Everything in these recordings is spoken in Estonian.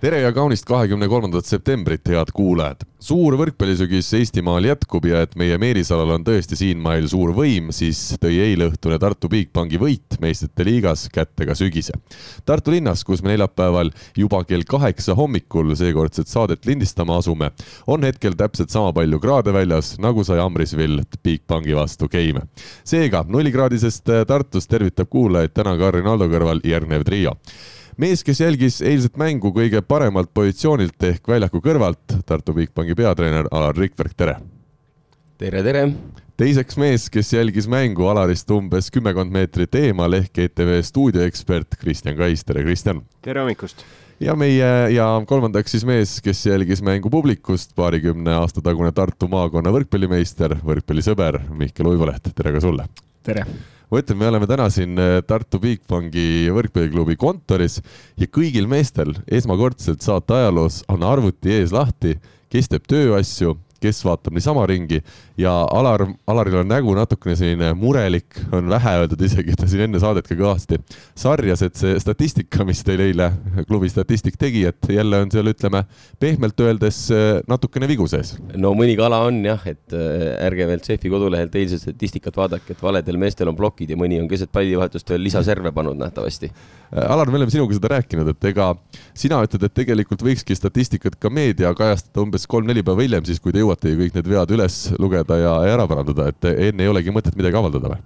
tere ja kaunist kahekümne kolmandat septembrit, head kuulajad. suur võrkpallisügis Eestimaal jätkub ja et meie Meelisalal on tõesti siinmail suur võim, siis tõi eileõhtune Tartu Bigbanki võit meistrite liigas kätte ka sügise. Tartu linnas, kus me neljapäeval juba kell kaheksa hommikul seekordset saadet lindistama asume, on hetkel täpselt sama palju kraade väljas, nagu sai Amrisvill Bigbanki vastu Keime. seega nullikraadisest Tartust tervitab kuulajaid täna Karin Aldo kõrval järgnev trio mees, kes jälgis eilset mängu kõige paremalt positsioonilt ehk väljaku kõrvalt, Tartu Bigbanki peatreener Alar Rikberg, tere! tere, tere! teiseks mees, kes jälgis mängu Alarist umbes kümmekond meetrit eemal ehk ETV stuudioekspert Kristjan Kais, tere Kristjan! tere hommikust! ja meie ja kolmandaks siis mees, kes jälgis mängu publikust, paarikümne aasta tagune Tartu maakonna võrkpallimeister, võrkpallisõber Mihkel Uiboleht, tere ka sulle! tere! Ma ütlen, me oleme täna siin äh, Tartu Bigbanki võrkpalliklubi kontoris ja kõigil meestel esmakordselt saate ajaloos on arvuti ees lahti, kes teeb tööasju, kes vaatab niisama ringi ja Alar, Alaril on nägu natukene selline murelik, on vähe öeldud isegi, ta siin enne saadet ka kõvasti sarjas, et see statistika, mis teil eile klubi statistik tegi, et jälle on seal, ütleme pehmelt öeldes natukene vigu sees. no mõni kala on jah, et äh, ärge veel CEF-i kodulehelt eilset statistikat vaadake, et valedel meestel on plokid ja mõni on keset pallivahetust veel lisaserve pannud nähtavasti. Äh, Alar, me oleme sinuga seda rääkinud, et ega sina ütled, et tegelikult võikski statistikat ka meedia kajastada umbes kolm-neli päeva hiljem, siis kui te jõuate kõik need vead üles lugeda parandada ja, ära parandada, et enne ei olegi mõtet midagi avaldada või?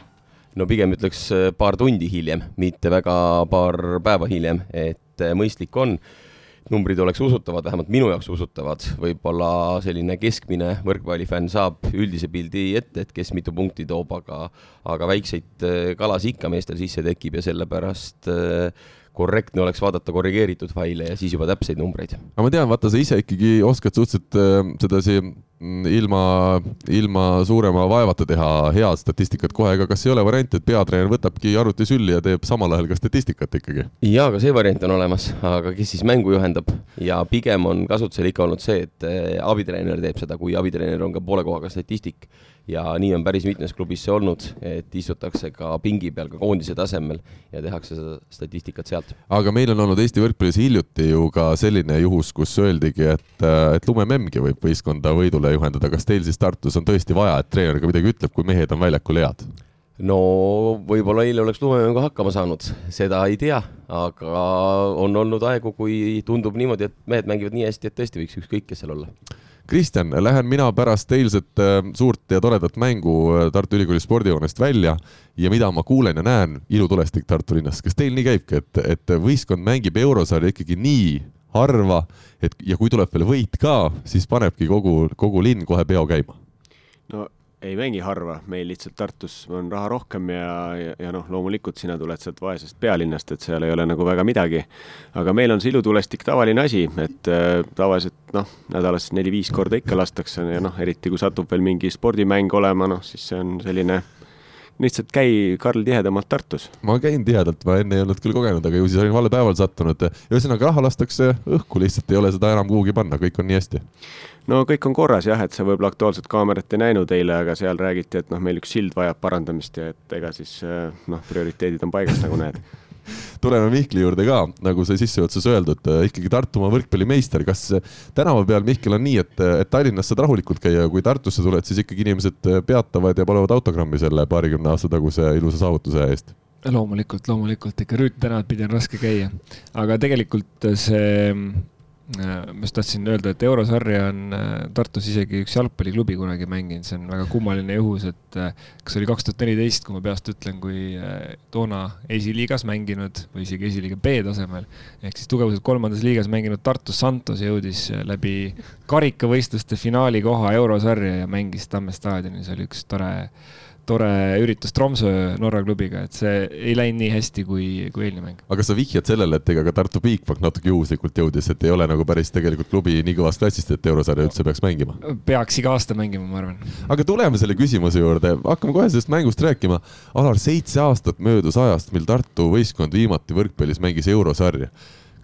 no pigem ütleks äh, paar tundi hiljem, mitte väga paar päeva hiljem, et äh, mõistlik on numbrid oleks usutavad, vähemalt minu jaoks usutavad, võib-olla selline keskmine võrkpallifänn saab üldise pildi ette, et kes mitu punkti toob, aga aga väikseid äh, kalasid ikka meestel sisse tekib ja sellepärast korrektne oleks vaadata korrigeeritud faile ja siis juba täpseid numbreid. aga ma tean, vaata sa ise ikkagi oskad suhteliselt sedasi Mm, ilma, ilma suurema vaevata teha head statistikat kohe, aga kas ei ole varianti, et peatreener võtabki arvuti sülli ja teeb samal ajal ka statistikat ikkagi? jaa, ka see variant on olemas, aga kes siis mängu juhendab ja pigem on kasutusel ikka olnud see, et eh, abitreener teeb seda, kui abitreener on ka poole kohaga statistik ja nii on päris mitmes klubis see olnud, et istutakse ka pingi peal ka koondise tasemel ja tehakse seda statistikat sealt. aga meil on olnud Eesti võrkpallis hiljuti ju ka selline juhus, kus öeldigi, et, et lumemämmgi võib võistkonda võidule juhendada, kas teil siis Tartus on tõesti vaja, et treener ka midagi ütleb, kui mehed on väljakul head? no võib-olla eile oleks lumemängu hakkama saanud, seda ei tea, aga on olnud aegu, kui tundub niimoodi, et mehed mängivad nii hästi, et tõesti võiks ükskõik kes seal olla Kristjan, lähen mina pärast eilset äh, suurt ja toredat mängu äh, Tartu Ülikooli spordihoonest välja ja mida ma kuulen ja näen, ilutulestik Tartu linnas. kas teil nii käibki, et, et võistkond mängib eurosarja ikkagi nii harva, et ja kui tuleb veel võit ka, siis panebki kogu, kogu linn kohe peo käima? no ei mängi harva, meil lihtsalt Tartus on raha rohkem ja, ja, ja noh, loomulikult sina tuled sealt vaesest pealinnast, et seal ei ole nagu väga midagi. aga meil on see ilutulestik tavaline asi, et äh, tavaliselt noh, nädalas neli-viis korda ikka lastakse ja noh, eriti kui satub veel mingi spordimäng olema, noh siis see on selline lihtsalt käi, Karl, tihedamalt Tartus. ma käin tihedalt, ma enne ei olnud küll kogenud, aga ju siis olin vale päeval sattunud. ühesõnaga raha lastakse õhku, lihtsalt ei ole seda enam kuhugi panna, kõik on nii hästi no kõik on korras jah, et sa võib-olla Aktuaalset Kaamerat ei näinud eile, aga seal räägiti, et noh, meil üks sild vajab parandamist ja et ega siis eh, noh, prioriteedid on paigas, nagu näed tuleme Mihkli juurde ka, nagu sai sissejuhatuses öeldud, eh, ikkagi Tartumaa võrkpallimeister, kas tänava peal, Mihkel, on nii, et, et Tallinnas saad rahulikult käia, kui Tartusse tuled, siis ikkagi inimesed peatavad ja paluvad autogrammi selle paarikümne aasta taguse ilusa saavutuse eest? loomulikult, loomulikult. Ikka Rüüt tänavat pidi on raske käia, aga tegelikult see Äh, ma just tahtsin öelda, et eurosarja on äh, Tartus isegi üks jalgpalliklubi kunagi mänginud, see on väga kummaline juhus, et äh, kas oli kaks tuhat neliteist, kui ma peast ütlen, kui toona esiliigas mänginud või isegi esiliiga B tasemel ehk siis tugevuselt kolmandas liigas mänginud Tartu Santos jõudis läbi karikavõistluste finaali koha eurosarja ja mängis Tamme staadionil, see oli üks tore tore üritus Tromsø Norra klubiga, et see ei läinud nii hästi kui, kui eelmine mäng. aga sa vihjad sellele, et ega ka Tartu Bigbank natuke juhuslikult jõudis, et ei ole nagu päris tegelikult klubi nii kõvast klassist, et eurosarja üldse peaks mängima? peaks iga aasta mängima, ma arvan. aga tuleme selle küsimuse juurde, hakkame kohe sellest mängust rääkima. Alar, seitse aastat möödus ajast, mil Tartu võistkond viimati võrkpallis mängis eurosarja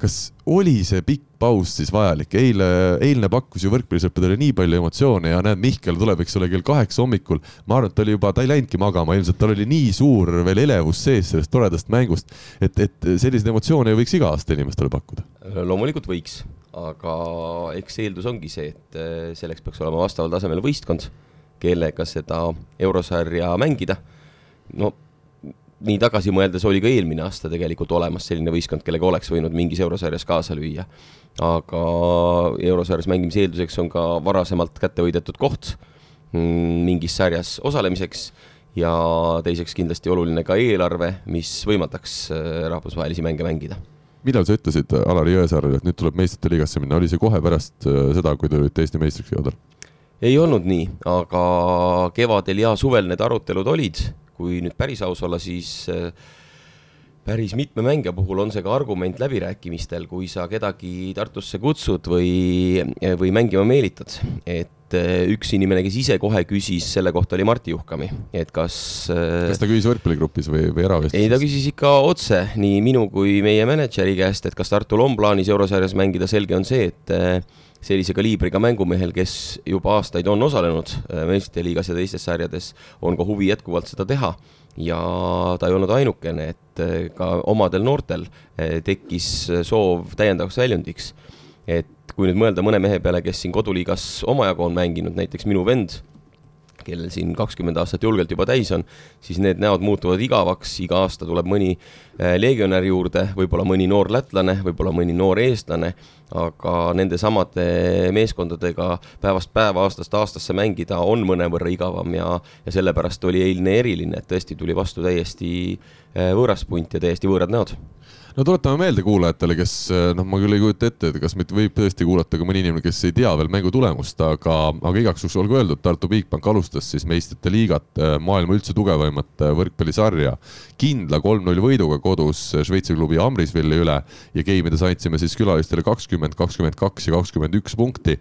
kas oli see pikk paus siis vajalik, eile, eilne pakkus ju võrkpallisõppedele nii palju emotsioone ja näed, Mihkel tuleb, eks ole, kell kaheksa hommikul. ma arvan, et ta oli juba, ta ei läinudki magama, ilmselt tal oli nii suur veel elevus sees sellest toredast mängust, et, et selliseid emotsioone võiks iga aasta inimestele pakkuda. loomulikult võiks, aga eks eeldus ongi see, et eh, selleks peaks olema vastaval tasemel võistkond, kellega seda eurosarja mängida. no nii tagasi mõeldes oli ka eelmine aasta tegelikult olemas selline võistkond, kellega oleks võinud mingis eurosarjas kaasa lüüa aga eurosarjas mängimise eelduseks on ka varasemalt kätte võidetud koht mm, mingis sarjas osalemiseks ja teiseks kindlasti oluline ka eelarve, mis võimaldaks äh, rahvusvahelisi mänge mängida. millal sa ütlesid Alari Jõesaarele, et nüüd tuleb meistrite liigasse minna, oli see kohe pärast äh, seda, kui te olite Eesti meistriks jõudnud? ei olnud nii, aga kevadel ja suvel need arutelud olid, kui nüüd päris aus olla, siis äh, päris mitme mängija puhul on see ka argument läbirääkimistel, kui sa kedagi Tartusse kutsud või, või mängima meelitad. et eh, üks inimene, kes ise kohe küsis selle kohta, oli Martti Juhkami, et kas kas ta küsis võrkpalligrupis või, või eravestluses? ei, ta küsis ikka otse nii minu kui meie mänedžeri käest, et kas Tartul on plaanis eurosarjas mängida, selge on see, et sellise kaliibriga mängumehel, kes juba aastaid on osalenud meistrite liigas ja teistes sarjades, on ka huvi jätkuvalt seda teha ja ta ei olnud ainukene, et eh, ka omadel noortel eh, tekkis soov täiendavaks väljundiks. et kui nüüd mõelda mõne mehe peale, kes siin koduliigas omajagu on mänginud, näiteks minu vend, kellel siin kakskümmend aastat julgelt juba täis on, siis need näod muutuvad igavaks, iga aasta tuleb mõni legionär juurde, võib-olla mõni noor lätlane, võib-olla mõni noor eestlane, aga nendesamade meeskondadega päevast päeva, aastast aastasse mängida on mõnevõrra igavam ja, ja sellepärast oli eilne eriline, et tõesti tuli vastu täiesti eh, võõras punt ja täiesti võõrad näod no tuletame meelde kuulajatele, kes noh, ma küll ei kujuta ette, et kas meid võib tõesti kuulata ka mõni inimene, kes ei tea veel mängu tulemust, aga, aga igaks juhuks olgu öeldud, Tartu Bigbank alustas siis meistrite liigat, äh, maailma üldse tugevaimat äh, võrkpallisarja. kindla kolm-null võiduga kodus Šveitsi klubi Amrisvilli üle ja geimides andsime siis külalistele kakskümmend, kakskümmend kaks ja kakskümmend üks punkti.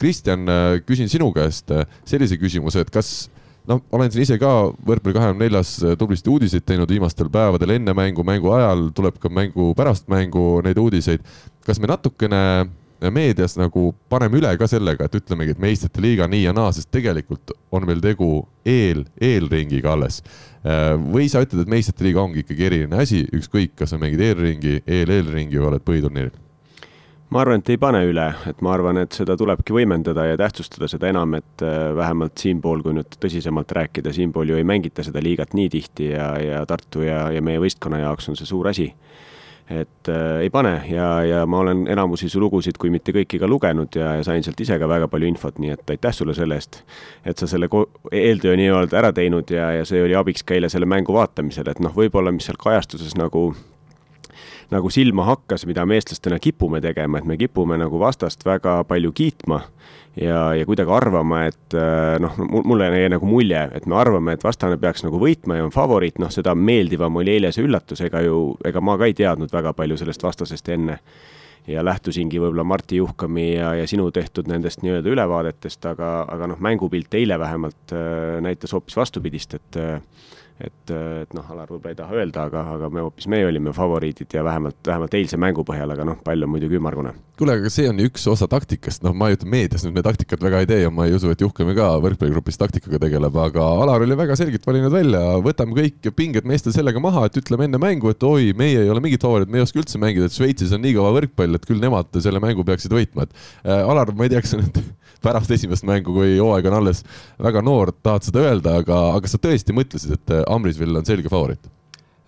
Kristjan, küsin sinu käest sellise küsimuse, et kas noh, olen siin ise ka võrkpalli kahekümne neljas äh, tublisti uudiseid teinud viimastel päevadel enne mängu, mängu ajal, tuleb ka mängu pärast mängu neid uudiseid. kas me natukene meedias nagu paneme üle ka sellega, et ütlemegi, et meistrite liiga nii ja naa, sest tegelikult on meil tegu eel, eelringiga alles. Äh, või sa ütled, et meistrite liiga ongi ikkagi eriline asi, ükskõik, kas sa mängid eelringi, eel-eelringi või oled põhiturniiril ma arvan, et ei pane üle, et ma arvan, et seda tulebki võimendada ja tähtsustada seda enam, et äh, vähemalt siinpool, kui nüüd tõsisemalt rääkida, siinpool ju ei mängita seda liigat nii tihti ja, ja Tartu ja, ja meie võistkonna jaoks on see suur asi. et äh, ei pane ja, ja ma olen enamusi su lugusid, kui mitte kõiki ka lugenud ja, ja sain sealt ise ka väga palju infot, nii et aitäh sulle selle eest, et sa selle eeltöö nii-öelda ära teinud ja, ja see oli abiks ka eile selle mängu vaatamisel, et noh, võib-olla mis seal kajastuses nagu nagu silma hakkas, mida me eestlastena kipume tegema, et me kipume nagu vastast väga palju kiitma ja, ja kuidagi arvama, et äh, noh, mulle jäi nagu mulje, et me arvame, et vastane peaks nagu võitma ja on favoriit, noh, seda meeldivam oli eile see üllatus, ega ju, ega ma ka ei teadnud väga palju sellest vastasest enne. ja lähtusingi võib-olla Marti Juhkami ja, ja sinu tehtud nendest nii-öelda ülevaadetest, aga, aga noh, mängupilt eile vähemalt äh, näitas hoopis vastupidist, et äh, et, et noh, Alar võib-olla ei taha öelda, aga, aga me hoopis, meie olime favoriidid ja vähemalt, vähemalt eilse mängu põhjal, aga noh, pall on muidugi ümmargune. kuule, aga see on ju üks osa taktikast, noh, ma ei ütle, meedias nüüd me taktikat väga ei tee ja ma ei usu, et Juhkami ka võrkpalligrupis taktikaga tegeleb, aga Alar oli väga selgelt valinud välja, võtame kõik pinged meestel sellega maha, et ütleme enne mängu, et oi, meie ei ole mingid favoriidid, me ei oska üldse mängida, et Šveitsis on nii kõva võrkpall, et küll nemad selle mängu peaksid võitma, et äh, Alar, ma ei tea, kas sa nüüd pärast esimest mängu, kui hooaeg on alles väga noor, tahad seda öelda, aga, aga sa tõesti mõtlesid, et äh, Amrisvill on selge favoriit?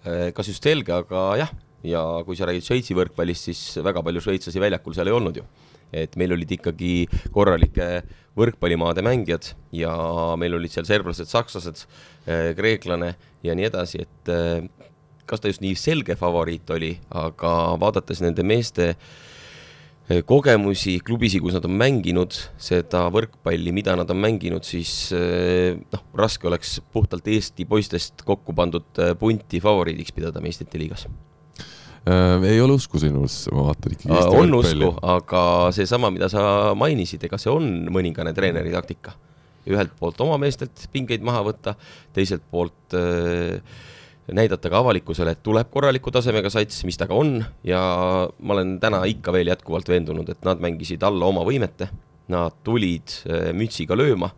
Äh, kas just selge, aga jah, ja kui sa räägid Šveitsi võrkpallist, siis väga palju šveitslasi väljakul seal ei olnud ju. et meil olid ikkagi korralike võrkpallimaade mängijad ja meil olid seal serblased, sakslased, äh, kreeklane ja nii edasi, et kas ta just nii selge favoriit oli, aga vaadates nende meeste äh, kogemusi, klubisid, kus nad on mänginud, seda võrkpalli, mida nad on mänginud, siis eh, noh, raske oleks puhtalt Eesti poistest kokku pandud eh, punti favoriidiks pidada meistrite liigas äh,. ei ole usku sinusse, ma vaatan ikkagi Eesti on võrkpalli. usku, aga seesama, mida sa mainisid, ega see on mõningane treeneri taktika. ühelt poolt oma meestelt pingeid maha võtta, teiselt poolt äh, näidata ka avalikkusele, et tuleb korraliku tasemega sats, mis ta ka on ja ma olen täna ikka veel jätkuvalt veendunud, et nad mängisid alla oma võimete, nad tulid äh, mütsiga lööma,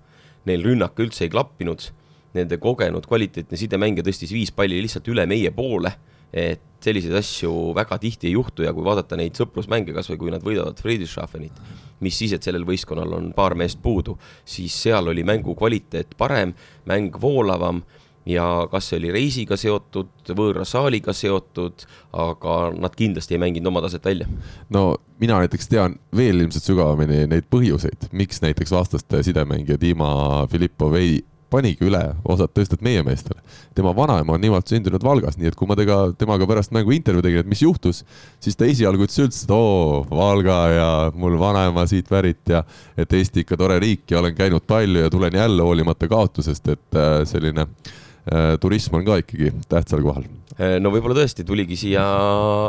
neil rünnak üldse ei klappinud, nende kogenud kvaliteetne sidemängija tõstis viis palli lihtsalt üle meie poole, et selliseid asju väga tihti ei juhtu ja kui vaadata neid sõprusmänge, kas või kui nad võidavad Friedrichshafenit, mis siis, et sellel võistkonnal on paar meest puudu, siis seal oli mängu kvaliteet parem, mäng voolavam ja kas see oli reisiga seotud, võõra saaliga seotud, aga nad kindlasti ei mänginud oma taset välja. no mina näiteks tean veel ilmselt sügavamini neid põhjuseid, miks näiteks vastaste sidemängija Dima Filippov ei panigi üle osad tõsted meie meestele. tema vanaema on nimelt sündinud Valgas, nii et kui ma tega, temaga pärast mängu intervjuu tegin, et mis juhtus, siis ta esialgu ütles üldse, et oo, Valga ja mul vanaema siit pärit ja et Eesti ikka tore riik ja olen käinud palju ja tulen jälle hoolimata kaotusest, et äh, selline Äh, turism on ka ikkagi tähtsal kohal. Äh, no võib-olla tõesti tuligi siia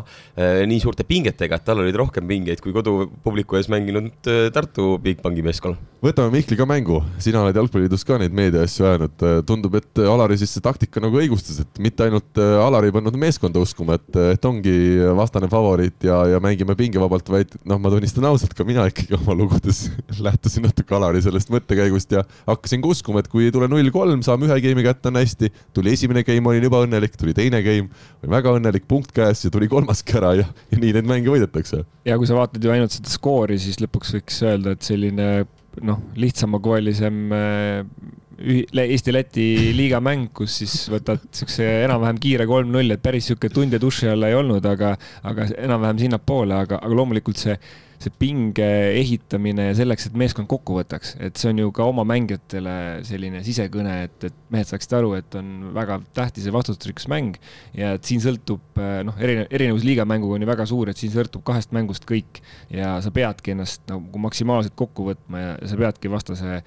äh, nii suurte pingetega, et tal olid rohkem pingeid kui kodupubliku ees mänginud Tartu Bigbanki meeskonnal võtame Mihkli ka mängu, sina oled Jalgpalliliidus ka neid meediaasju ajanud, tundub, et Alari siis see taktika nagu õigustas, et mitte ainult äh, Alari ei pannud meeskonda uskuma, et, et ongi vastane favoriit ja, ja mängime pingevabalt, vaid noh, ma tunnistan ausalt, ka mina ikkagi oma lugudes lähtusin natuke Alari sellest mõttekäigust ja hakkasin ka uskuma, et kui ei tule null-kolm, saame ühe game'i kätte, on hästi. Tuli esimene game, olin juba õnnelik, tuli teine game, olin väga õnnelik, punkt käes ja tuli kolmaski ära ja, ja nii neid mänge võidetakse. ja kui sa vaatad ju ainult seda skoori, siis lõpuks võiks öelda, et selline noh, lihtsamakoelisem äh, Eesti-Läti liigamäng, kus siis võtad siukse enam-vähem kiire kolm-null, et päris sihuke tund ja duši alla ei olnud, aga, aga enam-vähem sinnapoole, aga, aga loomulikult see see pinge ehitamine selleks, et meeskond kokku võtaks, et see on ju ka oma mängijatele selline sisekõne, et, et mehed saaksid aru, et on väga tähtis ja vastutusrikas mäng ja et siin sõltub noh, erinev, erinevus liigamänguga on ju väga suur, et siin sõltub kahest mängust kõik. Ja sa peadki ennast nagu maksimaalselt kokku võtma ja sa peadki vastase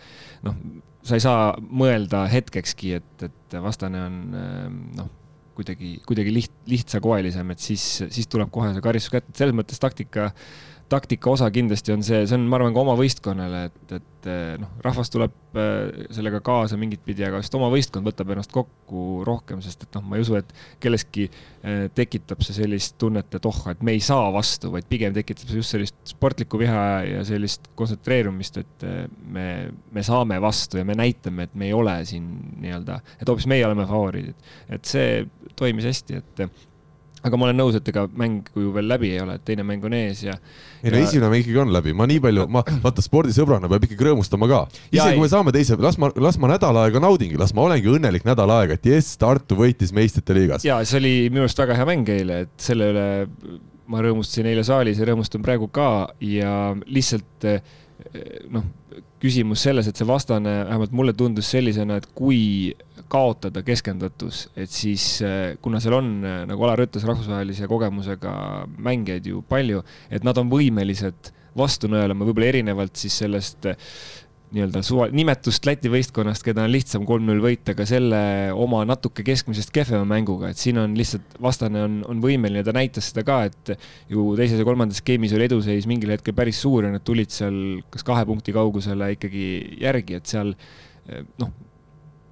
noh, sa ei saa mõelda hetkekski, et, et vastane on noh, kuidagi, kuidagi liht-, lihtsakoelisem, et siis, siis tuleb kohe see karistus kätte, et selles mõttes taktika taktika osa kindlasti on see, see on, ma arvan, ka oma võistkonnale, et, et eh, noh, rahvas tuleb eh, sellega kaasa mingit pidi, aga just oma võistkond võtab ennast kokku rohkem, sest et noh, ma ei usu, et kelleski eh, tekitab see sellist tunnet, et oh, et me ei saa vastu, vaid pigem tekitab see just sellist sportlikku viha ja sellist kontsentreerumist, et me, me saame vastu ja me näitame, et me ei ole siin nii-öelda, et hoopis meie oleme favoriidid. et see toimis hästi, et aga ma olen nõus, et ega mäng ju veel läbi ei ole, et teine mäng on ees ja. ei no ja... esimene mäng ikkagi on läbi, ma nii palju, ma vaata spordisõbrana peab ikkagi rõõmustama ka. isegi kui me saame teise, las ma, las ma nädal aega naudingi, las ma olengi õnnelik nädal aega, et jess, Tartu võitis meistrite liigas. ja see oli minu arust väga hea mäng eile, et selle üle ma rõõmustasin eile saalis ja rõõmustan praegu ka ja lihtsalt noh, küsimus selles, et see vastane, vähemalt mulle tundus sellisena, et kui kaotada keskendatus, et siis äh, kuna seal on, äh, nagu Alar ütles, rahvusvahelise kogemusega mängijaid ju palju, et nad on võimelised vastu nõelama, võib-olla erinevalt siis sellest äh, nii-öelda suva, nimetust Läti võistkonnast, keda on lihtsam kolm-null võita, aga selle oma natuke keskmisest kehvema mänguga, et siin on lihtsalt, vastane on, on võimeline, ta näitas seda ka, et ju teises ja kolmandas game'is oli eduseis mingil hetkel päris suur ja nad tulid seal kas kahe punkti kaugusele ikkagi järgi, et seal noh,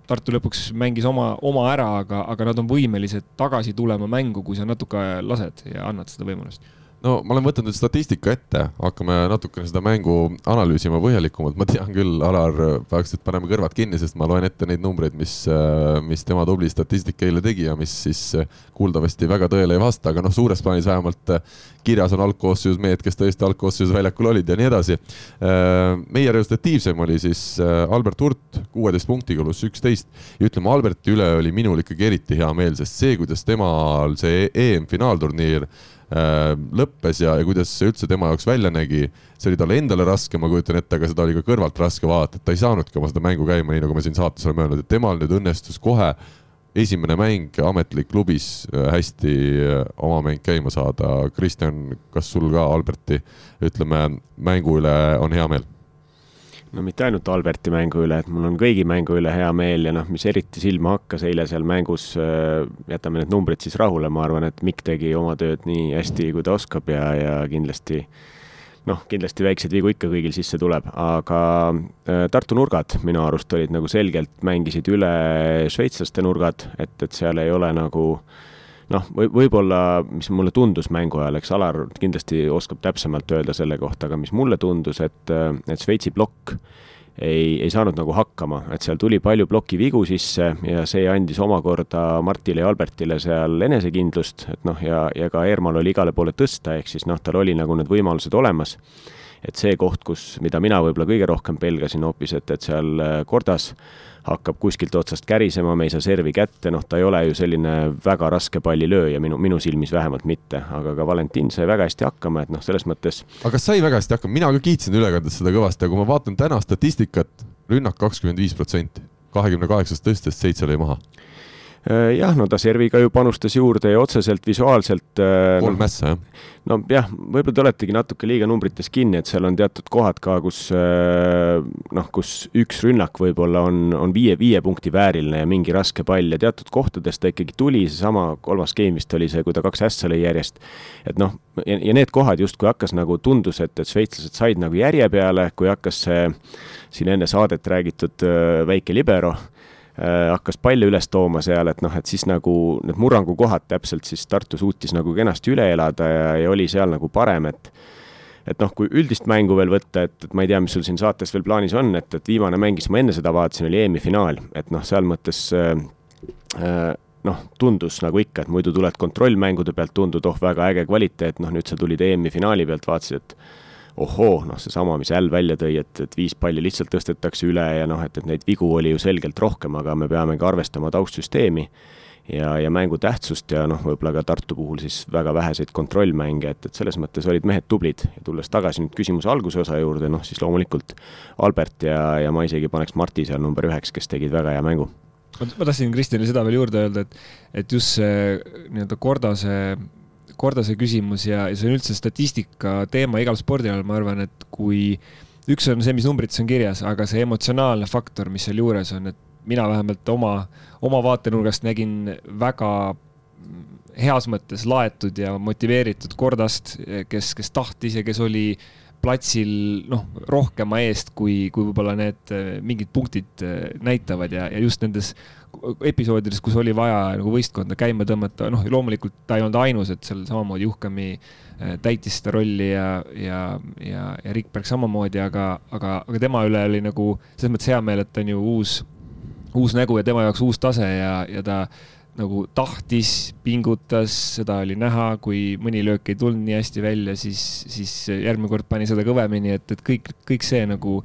Tartu lõpuks mängis oma, oma ära, aga, aga nad on võimelised tagasi tulema mängu, kui sa natuke lased ja annad seda võimalust no ma olen võtnud nüüd statistika ette, hakkame natukene seda mängu analüüsima põhjalikumalt, ma tean küll, Alar, peaksid panema kõrvad kinni, sest ma loen ette neid numbreid, mis, mis tema tubli statistika eile tegi ja mis siis kuuldavasti väga tõele ei vasta, aga noh, suures plaanis vähemalt kirjas on algkoosseisus mehed, kes tõesti algkoosseisus väljakul olid ja nii edasi. meie resultatiivsem oli siis Albert Hurt kuueteist punktiga pluss üksteist. Ja ütleme, Alberti üle oli minul ikkagi eriti hea meel, sest see, kuidas temal see EM-finaalturniir lõppes ja, ja kuidas see üldse tema jaoks välja nägi, see oli talle endale raske, ma kujutan ette, aga seda oli ka kõrvalt raske vaadata, et ta ei saanudki oma seda mängu käima, nii nagu me siin saates oleme öelnud, et temal nüüd õnnestus kohe esimene mäng ametlik klubis äh, hästi äh, oma mäng käima saada. Kristjan, kas sul ka Alberti, ütleme, mängu üle on hea meel? No mitte ainult Alberti mängu üle, et mul on kõigi mängu üle hea meel ja noh, mis eriti silma hakkas eile seal mängus, äh, jätame need numbrid siis rahule, ma arvan, et Mikk tegi oma tööd nii hästi, kui ta oskab ja, ja kindlasti noh, kindlasti väikseid vigu ikka kõigil sisse tuleb, aga äh, Tartu nurgad minu arust olid nagu selgelt, mängisid üle šveitslaste nurgad, et, et seal ei ole nagu noh, või võib-olla, mis mulle tundus mängu ajal, eks Alar kindlasti oskab täpsemalt öelda selle kohta, aga mis mulle tundus, et, et Šveitsi plokk ei, ei saanud nagu hakkama, et seal tuli palju plokivigu sisse ja see andis omakorda Martile ja Albertile seal enesekindlust, et noh, ja, ja ka Eermal oli igale poole tõsta, ehk siis noh, tal oli nagu need võimalused olemas. Et see koht, kus, mida mina võib-olla kõige rohkem pelgasin hoopis, et, et seal kordas äh, hakkab kuskilt otsast kärisema, me ei saa servi kätte, noh, ta ei ole ju selline väga raske pallilööja, minu, minu silmis vähemalt mitte, aga ka Valentin sai väga hästi hakkama, et noh, selles mõttes. aga sai väga hästi hakkama, mina ka kiitsin ülekandes seda kõvasti, aga kui ma vaatan täna statistikat, rünnak kakskümmend viis protsenti, kahekümne kaheksast tõstest seitse lõi maha jah, no ta serviga ju panustas juurde ja otseselt visuaalselt. Äh, kolm mässa, jah? nojah, võib-olla te oletegi natuke liiga numbrites kinni, et seal on teatud kohad ka, kus äh, noh, kus üks rünnak võib-olla on, on viie, viie punkti vääriline ja mingi raske pall ja teatud kohtades ta ikkagi tuli, seesama kolmas game vist oli see, kui ta kaks ässa lõi järjest. et noh, ja, need kohad justkui hakkas nagu tundus, et, et šveitslased said nagu järje peale, kui hakkas see siin enne saadet räägitud väike libero Äh, hakkas palle üles tooma seal, et noh, et siis nagu need murrangukohad täpselt siis Tartu suutis nagu kenasti üle elada ja, ja oli seal nagu parem, et et noh, kui üldist mängu veel võtta, et, et ma ei tea, mis sul siin saates veel plaanis on, et, et viimane mäng, mis ma enne seda vaatasin, oli EM-i finaal, et noh, seal mõttes äh, äh, noh, tundus nagu ikka, et muidu tuled kontrollmängude pealt, tundub, oh, väga äge kvaliteet, noh, nüüd sa tulid EM-i finaali pealt, vaatasid, et ohoo, noh, seesama, mis Äll välja tõi, et, et viis palli lihtsalt tõstetakse üle ja noh, et, et neid vigu oli ju selgelt rohkem, aga me peame ka arvestama taustsüsteemi ja, ja mängu tähtsust ja noh, võib-olla ka Tartu puhul siis väga väheseid kontrollmänge, et, et selles mõttes olid mehed tublid. Ja tulles tagasi nüüd küsimuse alguse osa juurde, noh siis loomulikult Albert ja, ja ma isegi paneks Marti seal number üheks, kes tegid väga hea mängu. Ma tahtsin Kristjanile seda veel juurde öelda, et, et just see nii-öelda Kordase kordase küsimus ja, ja see on üldse statistika teema igal spordialal, ma arvan, et kui üks on see, mis numbrites on kirjas, aga see emotsionaalne faktor, mis seal juures on, et mina vähemalt oma, oma vaatenurgast nägin väga heas mõttes laetud ja motiveeritud Kordast, kes, kes tahtis ja kes oli platsil noh, rohkema eest, kui, kui võib-olla need mingid punktid näitavad ja, ja just nendes episoodides, kus oli vaja nagu võistkonda käima tõmmata, noh, loomulikult ta ei olnud ainus, et seal samamoodi Juhkami äh, täitis seda rolli ja, ja, ja, ja Rikberg samamoodi, aga, aga, aga tema üle oli nagu selles mõttes hea meel, et ta on ju uus, uus nägu ja tema jaoks uus tase ja, ja ta nagu tahtis, pingutas, seda oli näha, kui mõni löök ei tulnud nii hästi välja, siis, siis järgmine kord pani seda kõvemini, et, et kõik, kõik see nagu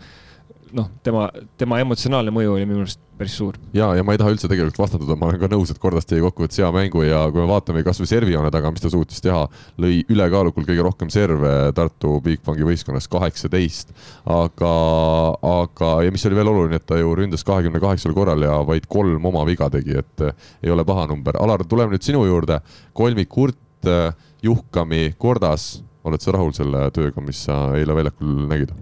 noh, tema, tema emotsionaalne mõju oli minu arust päris suur. ja, ja ma ei taha üldse tegelikult vastanduda, ma olen ka nõus, et Kordas tegi kokkuvõttes hea mängu ja kui me vaatame kasvõi servijoone taga, mis ta suutis teha, lõi ülekaalukalt kõige rohkem serve Tartu Bigbanki võistkonnas, kaheksateist. aga, aga, ja mis oli veel oluline, et ta ju ründas kahekümne kaheksal korral ja vaid kolm oma viga tegi, et ei ole paha number. Alar, tuleme nüüd sinu juurde. kolmik Hurt, Juhkami, Kordas, oled sa rahul selle tööga, mis sa eile väljakul nägid?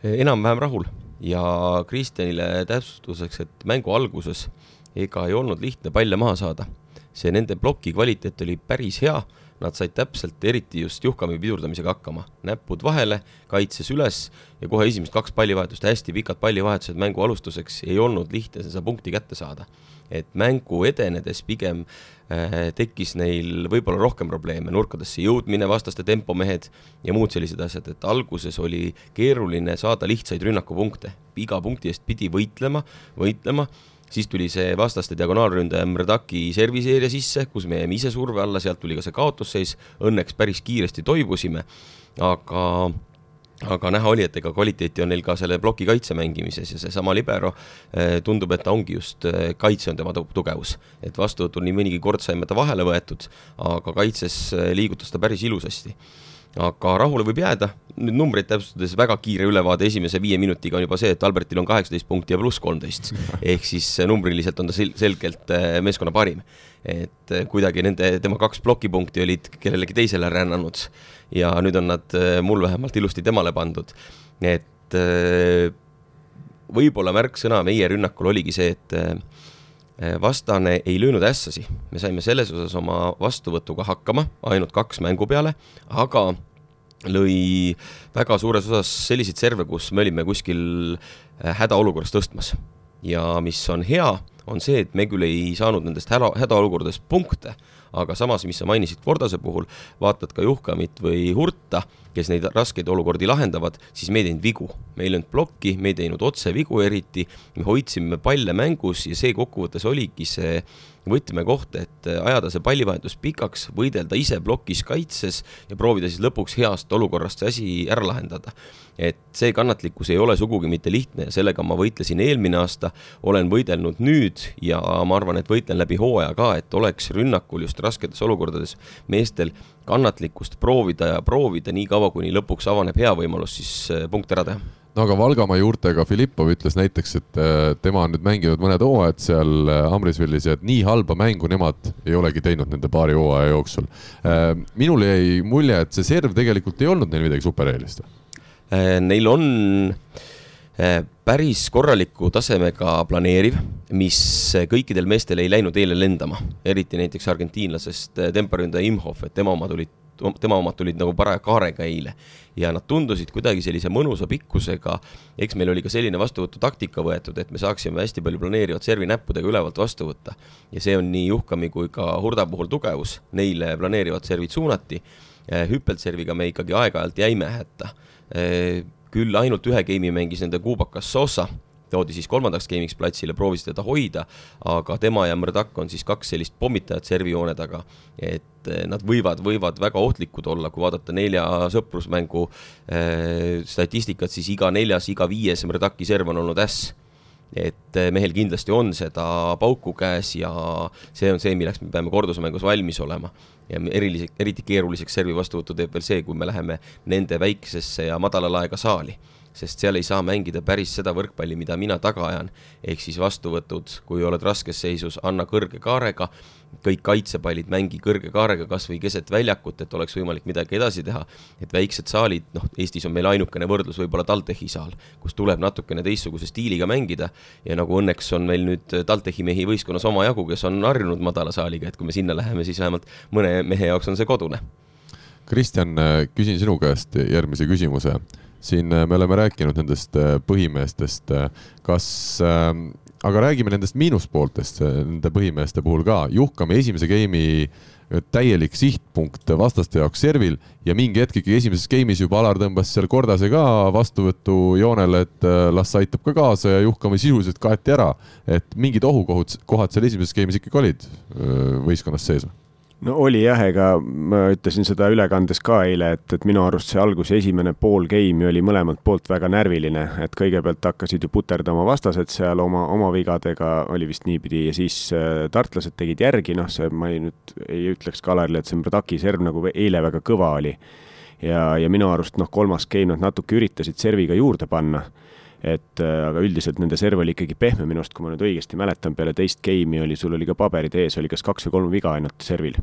enam-vähem rahul ja Kristjanile täpsustuseks, et mängu alguses ega ei olnud lihtne palle maha saada. see nende ploki kvaliteet oli päris hea, nad said täpselt, eriti just Juhkami pidurdamisega hakkama. näpud vahele, kaitses üles ja kohe esimesed kaks pallivahetust, hästi pikad pallivahetused mängu alustuseks, ei olnud lihtne seda punkti kätte saada. et mängu edenedes pigem äh, tekkis neil võib-olla rohkem probleeme, nurkadesse jõudmine, vastaste tempomehed ja muud sellised asjad, et alguses oli keeruline saada lihtsaid rünnakupunkte, iga punkti eest pidi võitlema, võitlema siis tuli see vastaste diagonaalründaja Mrdaki serviseeria sisse, kus me jäime ise surve alla, sealt tuli ka see kaotusseis, õnneks päris kiiresti toibusime, aga aga näha oli, et ega kvaliteeti on neil ka selle ploki kaitse mängimises ja seesama libero eh, tundub, et ta ongi just eh, kaitse on tema tugevus. et vastuvõtul nii mõnigi kord saime ta vahele võetud, aga kaitses eh, liigutas ta päris ilusasti aga rahule võib jääda, nüüd numbreid täpsustades väga kiire ülevaade esimese viie minutiga on juba see, et Albertil on kaheksateist punkti ja pluss kolmteist. ehk siis numbriliselt on ta selgelt äh, meeskonna parim. et äh, kuidagi nende, tema kaks plokipunkti olid kellelegi teisele rännanud ja nüüd on nad äh, mul vähemalt ilusti temale pandud. et võib-olla märksõna meie rünnakul oligi see, et vastane ei löönud ässasi, me saime selles osas oma vastuvõtuga hakkama, ainult kaks mängu peale, aga lõi väga suures osas selliseid serve, kus me olime kuskil äh, hädaolukorras tõstmas. ja mis on hea, on see, et me küll ei saanud nendest häda, hädaolukordadest punkte, aga samas, mis sa mainisid Fordase puhul, vaatad ka Juhkamit või Hurta, kes neid raskeid olukordi lahendavad, siis me ei teinud vigu. me ei löönud plokki, me ei teinud otse vigu eriti, me hoidsime palle mängus ja see kokkuvõttes oligi see võtmekoht, et ajada see pallivahetus pikaks, võidelda ise plokis kaitses ja proovida siis lõpuks heast olukorrast see asi ära lahendada. et see kannatlikkus ei ole sugugi mitte lihtne ja sellega ma võitlesin eelmine aasta, olen võidelnud nüüd ja ma arvan, et võitlen läbi hooaja ka, et oleks rünnakul just rasketes olukordades meestel kannatlikkust proovida ja proovida nii kaua, kuni lõpuks avaneb hea võimalus siis eh, punkt ära teha no aga Valgamaa juurtega Filippov ütles näiteks, et äh, tema on nüüd mänginud mõned hooajad seal äh, Amrisvillis ja et nii halba mängu nemad ei olegi teinud nende paari hooaja jooksul. Äh, minul jäi mulje, et see serv tegelikult ei olnud neil midagi supereelist. Neil on päris korraliku tasemega planeeriv, mis kõikidel meestel ei läinud eile lendama, eriti näiteks argentiinlasest temporündaja Imhoff, et tema omad olid tema omad tulid nagu paraja kaarega eile ja nad tundusid kuidagi sellise mõnusa pikkusega. eks meil oli ka selline vastuvõtutaktika võetud, et me saaksime hästi palju planeerivat servi näppudega ülevalt vastu võtta. ja see on nii Juhkami kui ka Hurda puhul tugevus, neile planeerivad servid suunati. hüppeltserviga me ikkagi aeg-ajalt jäime hätta. küll ainult ühe game'i mängis nende kuubakas Sosa toodi siis kolmandaks game'iks platsile, proovisid teda hoida, aga tema ja Mrdak on siis kaks sellist pommitajat servijoone taga, et eh, nad võivad, võivad väga ohtlikud olla, kui vaadata nelja sõprusmängu äh, statistikat, siis iga neljas, iga viies Mrdaki serv on olnud äss. Et eh, mehel kindlasti on seda pauku käes ja see on see, milleks me peame kordusmängus valmis olema. ja erilise, eriti keeruliseks servi vastuvõttu teeb veel see, kui me läheme nende väiksesse ja madala laega saali sest seal ei saa mängida päris seda võrkpalli, mida mina taga ajan. ehk siis vastuvõtud, kui oled raskes seisus, anna kõrge kaarega, kõik kaitsepallid mängi kõrge kaarega kas või keset väljakut, et oleks võimalik midagi edasi teha. et väiksed saalid, noh, Eestis on meil ainukene võrdlus võib-olla TalTechi saal, kus tuleb natukene teistsuguse stiiliga mängida ja nagu õnneks on meil nüüd TalTechi mehi võistkonnas omajagu, kes on harjunud madala saaliga, et kui me sinna läheme, siis vähemalt mõne mehe jaoks on see kodune. Kristjan, küsin sinu käest järgmise küsimuse siin äh, me oleme rääkinud nendest äh, põhimeestest, äh, kas, aga räägime nendest miinuspooltest nende põhimeeste puhul ka. Juhkami esimese game'i täielik sihtpunkt vastaste jaoks servil ja mingi hetk ikkagi esimeses game'is juba Alar tõmbas seal Kordase ka vastuvõtujoonele, et las aitab ka kaasa ja Juhkami sisuliselt kaeti ära. et mingid ohukohad, kohad seal esimeses game'is ikkagi olid võistkonnas sees või? No oli jah, ega ma ütlesin seda ülekandes ka eile, et, et minu arust see alguse esimene pool game'i oli mõlemalt poolt väga närviline, et kõigepealt hakkasid ju puterdama vastased seal oma, oma vigadega, oli vist niipidi, ja siis äh, tartlased tegid järgi, noh, see, ma ei nüüd ei ütleks Kalerile, et see Mrdaki serv nagu eile väga kõva oli. ja, ja minu arust noh, kolmas game nad natuke üritasid serviga juurde panna et äh, aga üldiselt nende serv oli ikkagi pehme minu arust, kui ma nüüd õigesti mäletan, peale teist game'i oli, sul oli ka paberid ees, oli kas kaks või kolm viga ainult servil.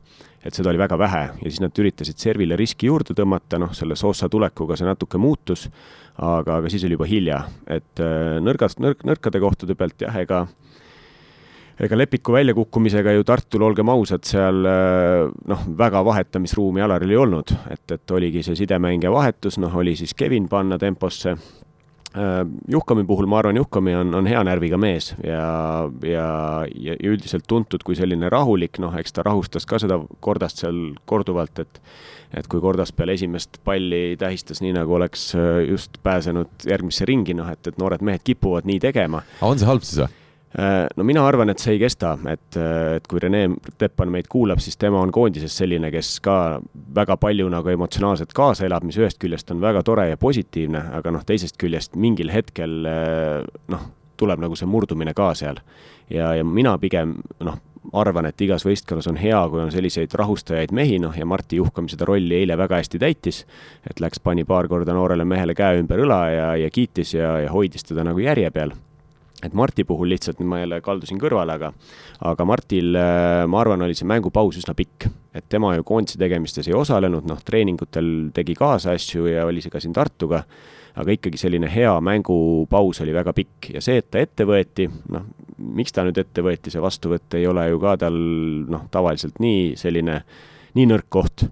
et seda oli väga vähe. Ja siis nad üritasid servile riski juurde tõmmata, noh, selle Soossa tulekuga see natuke muutus, aga, aga siis oli juba hilja, et äh, nõrgast, nõrk, nõrkade kohtade pealt jah, ega ega Lepiku väljakukkumisega ju Tartul, olgem ausad, seal äh, noh, väga vahetamisruumi Alaril ei olnud, et, et oligi see sidemängija vahetus, noh, oli siis Kevin panna temposse Juhkami puhul ma arvan, Juhkami on, on hea närviga mees ja, ja, ja üldiselt tuntud kui selline rahulik, noh, eks ta rahustas ka seda Kordast seal korduvalt, et et kui Kordas peale esimest palli tähistas nii, nagu oleks äh, just pääsenud järgmisse ringi, noh, et, et noored mehed kipuvad nii tegema. on see halb siis või? Äh, no mina arvan, et see ei kesta, et, et kui Rene Teppan meid kuulab, siis tema on koondises selline, kes ka väga palju nagu emotsionaalselt kaasa elab, mis ühest küljest on väga tore ja positiivne, aga noh, teisest küljest mingil hetkel äh, noh, tuleb nagu see murdumine ka seal. ja, ja mina pigem noh, arvan, et igas võistkonnas on hea, kui on selliseid rahustajaid mehi, noh ja Marti Juhkam seda rolli eile väga hästi täitis. et läks, pani paar korda noorele mehele käe ümber õla ja, ja kiitis ja, ja hoidis teda nagu järje peal et Marti puhul lihtsalt, ma jälle kaldusin kõrvale, aga aga Martil, äh, ma arvan, oli see mängupaus üsna pikk. et tema ju koondise tegemistes ei osalenud, noh, treeningutel tegi kaasa asju ja oli see ka siin Tartuga, aga ikkagi selline hea mängupaus oli väga pikk ja see, et ta ette võeti, noh, miks ta nüüd ette võeti, see vastuvõtt ei ole ju ka tal noh, tavaliselt nii selline, nii nõrk koht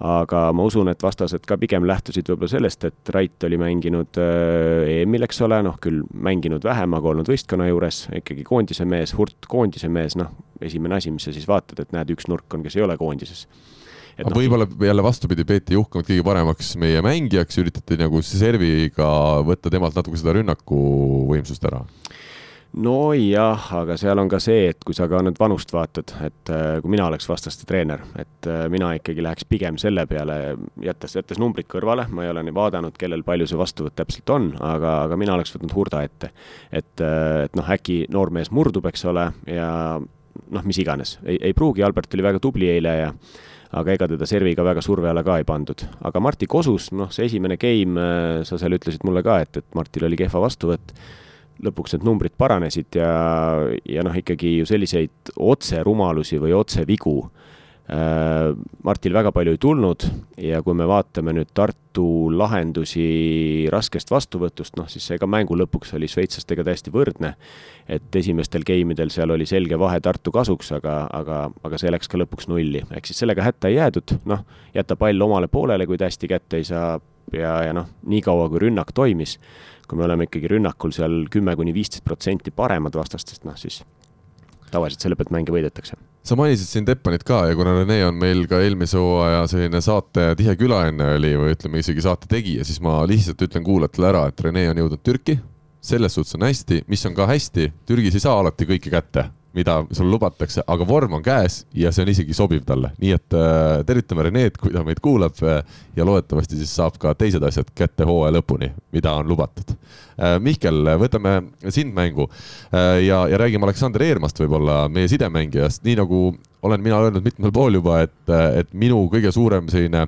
aga ma usun, et vastased ka pigem lähtusid võib-olla sellest, et Rait oli mänginud EM-il, eks ole, noh küll mänginud vähem, aga olnud võistkonna juures, ikkagi koondise mees, hurt koondise mees, noh, esimene asi, mis sa siis vaatad, et näed, üks nurk on, kes ei ole koondises. Aga no, võib-olla jälle vastupidi, peeti Juhkamat kõige paremaks meie mängijaks, üritati nagu serviga võtta temalt natuke seda rünnakuvõimsust ära nojah, aga seal on ka see, et kui sa ka nüüd vanust vaatad, et äh, kui mina oleks vastaste treener, et äh, mina ikkagi läheks pigem selle peale, jättes, jättes numbrid kõrvale, ma ei ole nii vaadanud, kellel palju see vastuvõtt täpselt on, aga, aga mina oleks võtnud hurda ette. et, äh, et noh, äkki noormees murdub, eks ole, ja noh, mis iganes, ei, ei pruugi, Albert oli väga tubli eile ja aga ega teda serviga väga surve alla ka ei pandud. aga Marti Kosus, noh, see esimene game, sa seal ütlesid mulle ka, et, et Martil oli kehva vastuvõtt lõpuks need numbrid paranesid ja, ja noh, ikkagi ju selliseid otserumalusi või otsevigu äh, Martil väga palju ei tulnud ja kui me vaatame nüüd Tartu lahendusi raskest vastuvõtust, noh siis ka mängu lõpuks oli šveitslastega täiesti võrdne. et esimestel game idel seal oli selge vahe Tartu kasuks, aga, aga, aga see läks ka lõpuks nulli, ehk siis sellega hätta ei jäädud, noh, jätta pall omale poolele, kui ta hästi kätte ei saa ja, ja noh, niikaua kui rünnak toimis kui me oleme ikkagi rünnakul seal kümme kuni viisteist protsenti paremad vastastest, noh siis tavaliselt selle pealt mänge võidetakse. sa mainisid siin Teppanit ka ja kuna Rene on meil ka eelmise hooaja selline saate tihe külaline oli või ütleme isegi saate tegija, siis ma lihtsalt ütlen kuulajatele ära, et Rene on jõudnud Türki, selles suhtes on hästi, mis on ka hästi, Türgis ei saa alati kõike kätte mida sulle lubatakse, aga vorm on käes ja see on isegi sobiv talle, nii et äh, tervitame Reneed, kui ta meid kuulab äh, ja loodetavasti siis saab ka teised asjad kätte hooaja lõpuni, mida on lubatud. Äh,. Mihkel, võtame sind mängu. Äh, ja, ja räägime Aleksander Eermast võib-olla, meie sidemängijast, nii nagu olen mina öelnud mitmel pool juba, et, et minu kõige suurem selline